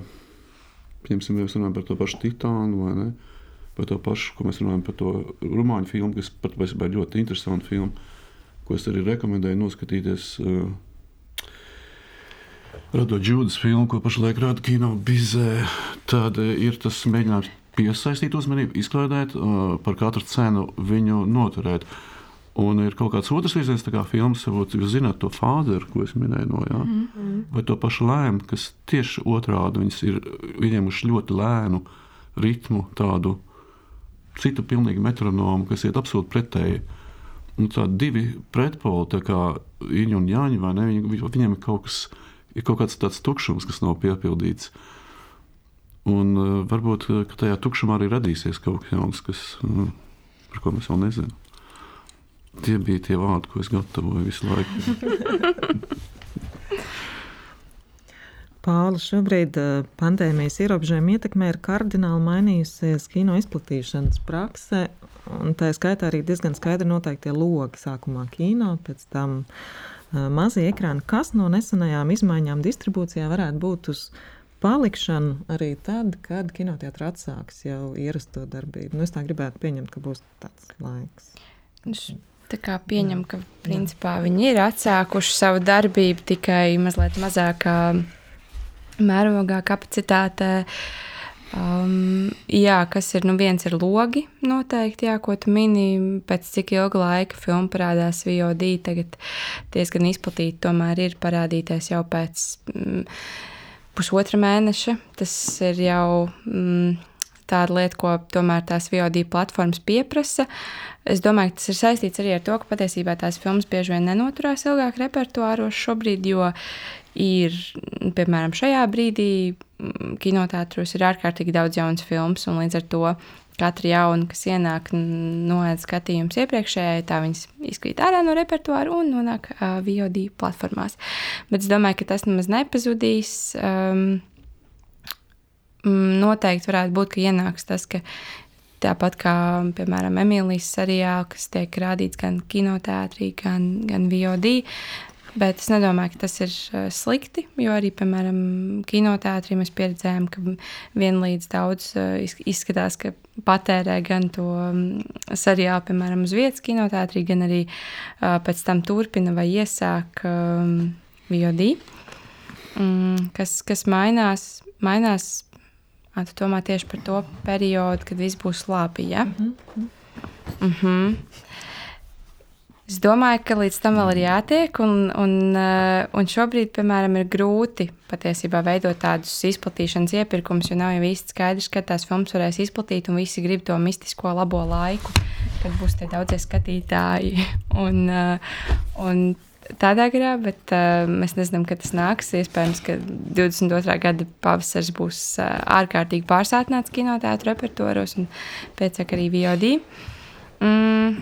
piemēram, mēs runājam par to pašu Titānu vai ne, par to pašu, ko mēs runājam par to rumāņu filmu, kas pat ļoti interesanta filma ko es arī rekomendēju noskatīties. Uh, Radot Džūdas filmu, ko pašlaik rada kino bizē, tad ir tas mēģinājums piesaistīt uzmanību, izklaidēt, uh, par katru cenu viņu noturēt. Un ir kaut kāds otrs virziens, kā filmas, jūs zināt to fāzeru, ko es minēju, no, jā, mm -hmm. vai to pašu lēmu, kas tieši otrādi viņas ir ieņēmuši ļoti lēnu ritmu, tādu citu pilnīgi metronomu, kas iet absolūti pretēji. Mm nu, divi pretpoli, tā kā Iņa un Jāņa, vai ne? Viņi, viņiem ir kaut, kas, ir kaut kāds tāds tukšums, kas nav piepildīts. Un uh, varbūt tajā tukšumā arī radīsies kaut kas jauns, kas, uh, par ko mēs vēl nezinām. Tie bija tie vārdi, ko es gatavoju visu laiku.
Pāvils, šobrīd pandēmijas ierobežojuma ietekmē ir kardināli mainījusies kino izplatīšanas prakse, un tā skaitā arī diezgan skaidri noteikti logi sākumā kino, pēc tam mazie ekrāni. Kas no nesenajām izmaiņām distribūcijā varētu būt uz palikšanu arī tad, kad kinoteātris atsāks jau ierasto darbību? Nu, es tā gribētu pieņemt, ka būs tāds laiks.
Tā kā pieņem, ka principā viņi ir atsākuši savu darbību tikai mazliet mazākā mērogā, kapacitātē. Um, jā, kas ir nu, viens ir logi, noteikti, jā, ko tu mini, pēc cik ilga laika filma parādās VOD. Tagad diezgan izplatīti tomēr ir parādīties jau pēc mm, pusotra mēneša. Tas ir jau mm, tāda lieta, ko tomēr tās VOD platformas pieprasa. Es domāju, ka tas ir saistīts arī ar to, ka patiesībā tās filmas bieži vien nenoturās ilgāk repertuāros šobrīd, jo ir, piemēram, šajā brīdī mm, kinoteātros ir ārkārtīgi daudz jaunas filmas, un līdz ar to katra jauna, kas ienāk, noēd skatījums iepriekšējai, tā viņas izkrīt ārā no repertuāra un nonāk uh, VOD platformās. Bet es domāju, ka tas nemaz nepazudīs. Um, noteikti varētu būt, ka ienāks tas, ka tāpat kā, piemēram, Emīlijas seriāls, kas tiek rādīts gan kinoteātrī, gan, gan VOD, Bet es nedomāju, ka tas ir uh, slikti, jo arī, piemēram, kinoteātrī mēs pieredzējām, ka vienlīdz daudz uh, izskatās, ka patērē gan to mm, seriālu, piemēram, uz vietas kinoteātrī, gan arī uh, pēc tam turpina vai iesāk um, VOD. Mm, kas, kas mainās, mainās tu domā tieši par to periodu, kad viss būs labi. Ja? Mm -hmm. Mm -hmm. Es domāju, ka līdz tam vēl ir jātiek, un, un, eh, un šobrīd, piemēram, ir grūti patiesībā veidot tādus izplatīšanas iepirkumus, jo nav jau īsti skaidrs, kad tās filmas varēs izplatīt, un visi grib to mistisko labo laiku, kad būs tie daudzie skatītāji. Un, eh, un tādā garā, bet uh, mēs nezinām, kad tas nāks. Iespējams, ka 22. gada pavasaris būs uh, ārkārtīgi pārsātināts kinoteātris repertuāros un pēc tam arī VOD. Mm.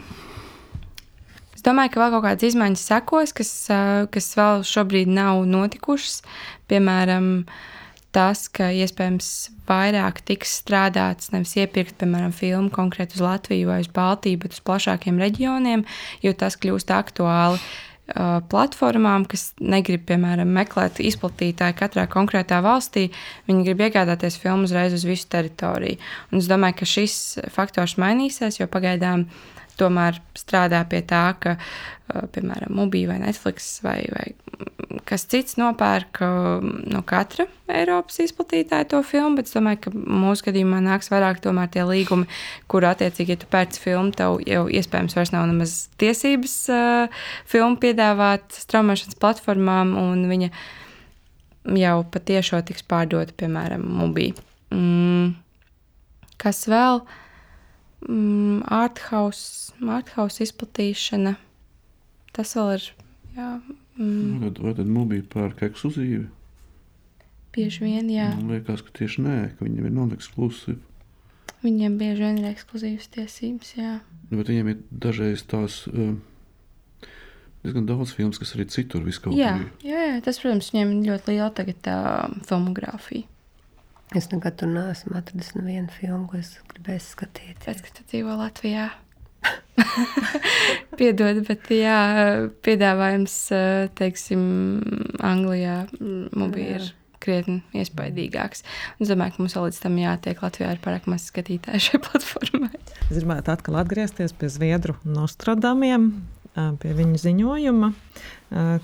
Domāju, ka vēl kaut kādas izmaiņas sekos, kas, uh, kas vēl šobrīd nav notikušas. Piemēram, tas, ka iespējams vairāk tiks strādāts, nevis iepirkt, piemēram, filmu konkrēti uz Latviju vai uz Baltiju, bet uz plašākiem reģioniem, jo tas kļūst aktuāli. Uh, platformām, kas negrib, piemēram, meklēt izplatītāju katrā konkrētā valstī. Viņi grib iegādāties filmu uzreiz uz visu teritoriju. Un es domāju, ka šis faktors mainīsies, jo pagaidām tomēr strādā pie tā, ka, piemēram, Mubija vai Netflix vai, vai kas cits nopērk no katra Eiropas izplatītāja to filmu, bet es domāju, ka mūsu gadījumā nāks vairāk tomēr tie līgumi, kur attiecīgi, ja tu pērci filmu, tev jau iespējams vairs nav nemaz tiesības uh, filmu piedāvāt straumēšanas platformām, un viņa jau patiešo tiks pārdota, piemēram, Mubija. Mm, kas vēl? Mm, arthouse, arthouse izplatīšana. Tas vēl ir. Jā,
Mm. Vai, vai tad mūbija pērk ekskluzīvi?
Bieži vien, jā.
Man liekas, ka tieši nē, ka viņiem ir non-ekskluzīvi.
Viņiem bieži vien ir ekskluzīvas tiesības, jā.
Bet viņiem ir dažreiz tās uh, diezgan daudz filmas, kas arī citur viskaut
jā, jā, jā, tas, protams, viņiem ir ļoti liela tagad tā filmogrāfija.
Es nekad tur neesmu atradis nevienu filmu, ko es gribēju skatīties.
Pēc, ka tu dzīvo Latvijā. Piedod, bet jā, piedāvājums, teiksim, Anglijā ir krietni iespaidīgāks. Es domāju, ka mums vēl līdz tam jātiek Latvijā ar pārāk maz skatītāju šai platformai.
Es gribētu atkal atgriezties pie Zviedru Nostradamiem, pie viņa ziņojuma,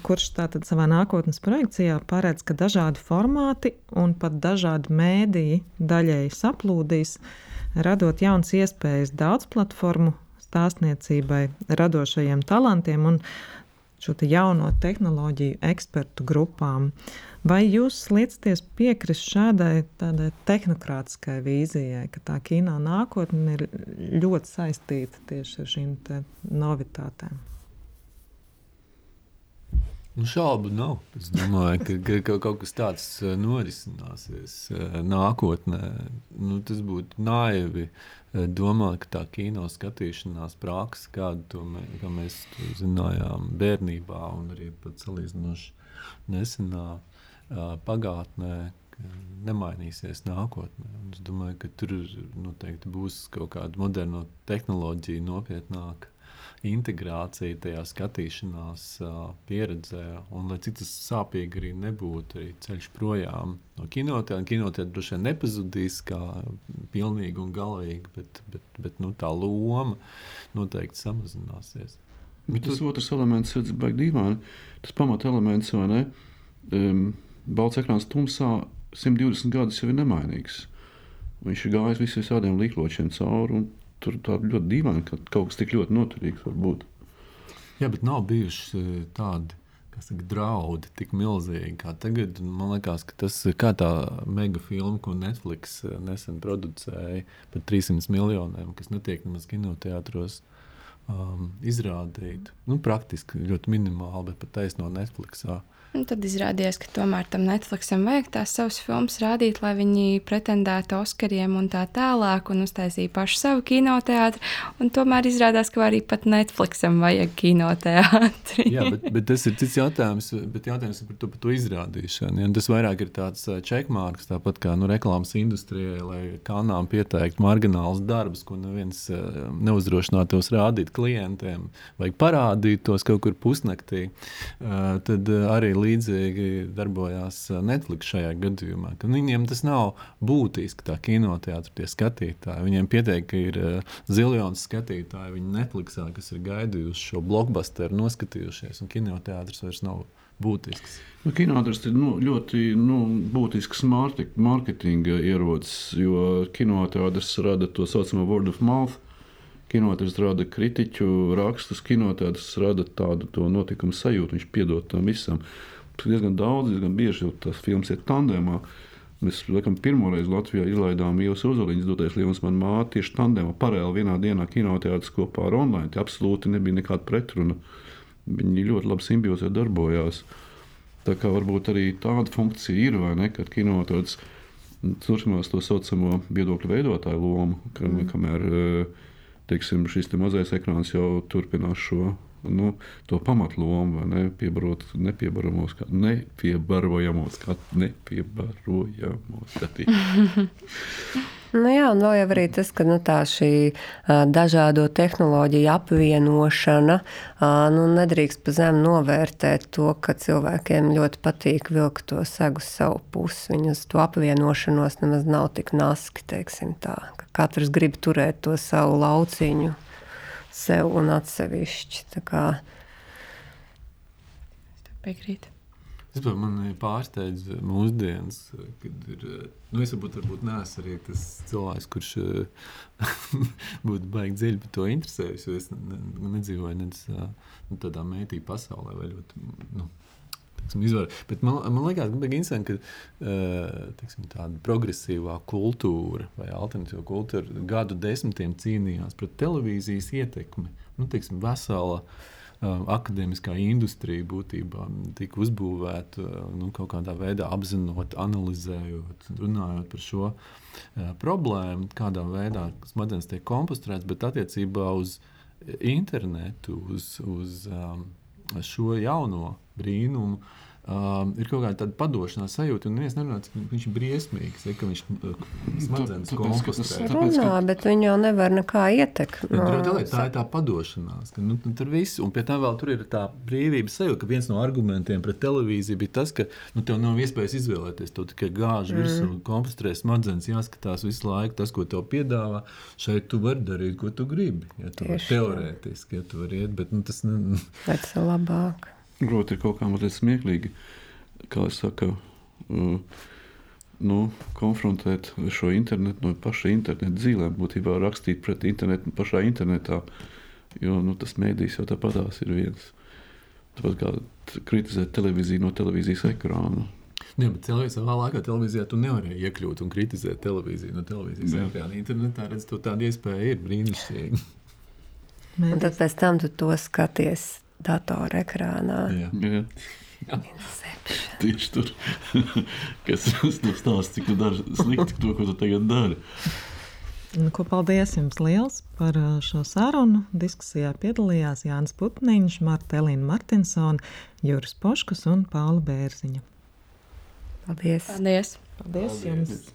kurš tātad savā nākotnes projekcijā paredz, ka dažādi formāti un pat dažādi mēdīji daļēji saplūdīs, radot jaunas iespējas daudz platformu stāstniecībai, radošajiem talantiem un šo te jauno tehnoloģiju ekspertu grupām. Vai jūs liecaties piekrist šādai tādai tehnokrātiskai vīzijai, ka tā kino nākotne ir ļoti saistīta tieši ar šīm novitātēm?
Nu, šaubu nav. Es domāju, ka, ka, ka kaut kas tāds eh, norisināsies eh, nākotnē. Nu, tas būtu naivi eh, domāt, ka tā kino skatīšanās praksa, kādu mē, kā mēs to zinājām bērnībā un arī pat salīdzinoši nesenā pagātnē, nemainīsies nākotnē. Un es domāju, ka tur noteikti būs kaut kāda moderna tehnoloģija nopietnāka integrācija tajā skatīšanās pieredzē, un lai cik tas sāpīgi arī nebūtu, arī ceļš projām no kinoteātra. Kinoteātra droši vien nepazudīs kā pilnīgi un galīgi, bet, bet, bet nu, tā loma noteikti samazināsies.
Bet tas otrs elements ir baigi dīvaini. Tas pamata elements, vai ne? Um, balts ekrāns tumsā 120 gadus jau ir nemainīgs. Viņš ir gājis visiem tādiem līkločiem cauri, un tur ļoti dīvaini, ka kaut kas tik ļoti noturīgs var būt.
Jā, bet nav bijuši e, tādi. Saka, draudi tik milzīgi kā tagad. Man liekas, ka tas ir kā tā mega filma, ko Netflix e, nesen producēja par 300 miljoniem, kas netiek nemaz kinoteātros um, izrādīta. Nu, praktiski ļoti minimāli, bet pat taisno Netflixā.
Un tad izrādījās, ka tomēr tam Netflixam vajag tās savas filmas rādīt, lai viņi pretendētu Oskariem un tā tālāk, un uztaisīja pašu savu kinoteātri. Tomēr izrādās, ka arī pat Netflixam vajag kinoteātri.
Jā, bet, bet tas ir cits jautājums, bet jautājums ir par to, par to izrādīšanu. Ja? Tas vairāk ir tāds checkmarks, tāpat kā nu, reklāmas industrijai, lai kanām pieteiktu marginālus darbus, ko neviens neuzdrošinātos rādīt klientiem, vajag parādīt tos kaut kur pusnaktī. Tad arī līdzīgi darbojās Netflix šajā gadījumā. Viņiem tas nav būtiski, tā kinoteātris, tie skatītāji. Viņiem pietiek, ka ir ziljons skatītāji viņa Netflixā, kas ir gaidījuši šo blockbusteru, noskatījušies, un kinoteātris vairs nav būtisks.
Nu, Kinoteātris ir nu, ļoti nu, būtisks mārketinga ierocis, jo kinoteātris rada to saucamo word of mouth. Kinoteātris rada kritiķu rakstus, kinoteātris rada tādu notikumu sajūtu, viņš piedod tam visam diezgan daudz, diezgan bieži jau tas filmas ir tandēmā. Mēs laikam, pirmo reizi Latvijā izlaidām Ielas Ozoliņas dotais Lielums man māte tieši tandēmā paralēli vienā dienā kinoteātris kopā ar online. Tie absolūti nebija nekāda pretruna. viņi ļoti labi simbiozē darbojās. Tā kā varbūt arī tāda funkcija ir, vai ne, kad kino tāds turpinās to saucamo viedokļu veidotāju lomu, ka, mm. kamēr teiksim, šis te mazais ekrāns jau turpinās šo nu, to pamatlomu, ne, piebarot nepiebaramos, kā nepiebarojamos, kā nepiebarojamos.
Nu jā, un vēl jau arī tas, ka nu, tā šī dažādo tehnoloģiju apvienošana nu, nedrīkst pa zemu novērtēt to, ka cilvēkiem ļoti patīk vilkt to segu savu pusi. Viņus to apvienošanos nemaz nav tik naski, teiksim tā. Ka katrs grib turēt to savu lauciņu sev un atsevišķi.
Piekrīt.
Vispār man pārsteidz mūsdienas, kad ir. Nu, es varbūt, varbūt neesmu arī tas cilvēks, kurš būtu baigi dziļi par to interesējies. Es nedzīvoju nec, nu, tādā mētī pasaulē vai ļoti. Nu, Izvar. Bet man, man liekas, ka interesanti, ka teiksim, tāda progresīvā kultūra vai alternatīva kultūra gadu desmitiem cīnījās pret televīzijas ietekmi. Nu, teiksim, vesela uh, akadēmiskā industrija būtībā tika uzbūvēta nu, kaut kādā veidā apzinot, analizējot, runājot par šo problēmu, kādā veidā smadzenes tiek kompostētas, bet attiecībā uz internetu, uz, uz šo jauno brīnumu Um, ir kaut kāda tāda padošanās sajūta, un neviens nerunā, cik viņš ir briesmīgs, ja, ka viņš uh, smadzenes kompostē.
Runā, bet viņi jau nevar nekā ietekmēt.
No, tā, tā ir tā padošanās, ka nu, nu, tur viss, un pie tā vēl tur ir tā brīvības sajūta, ka viens no argumentiem pret televīziju bija tas, ka nu, tev nav iespējas izvēlēties, tu tikai gāž mm. virsū, kompostē smadzenes, jāskatās visu laiku tas, ko tev piedāvā. Šeit tu vari darīt, ko tu gribi, ja tu vari teorētiski, ja tu vari iet, bet nu, tas ne...
Bet labāk.
Grūti ir kaut kā mazliet smieklīgi, kā es saku, uh, nu, konfrontēt šo internetu no paša interneta dzīvēm, būtībā rakstīt pret internetu pašā internetā, jo nu, tas mēdījis jau tāpatās ir viens. Tāpat kā kritizēt televīziju no televīzijas ekrāna.
Jā, bet savā laikā televīzijā tu nevarēji iekļūt un kritizēt televīziju no televīzijas ekrāna. Internetā redz, tu tāda iespēja ir brīnišķīga.
Un tad pēc tam tu to skaties datora ekrānā.
Jā. Jā. Jā. Tieši tur, kas nu stāsta, cik tu dari slikti to, ko tu tagad dari.
Nu, ko paldies jums liels par šo sarunu. Diskusijā piedalījās Jānis Putniņš, Marta Elīna Martinsona, Juris Poškus un Paula Bērziņa.
Paldies!
Paldies!
Paldies, paldies. jums!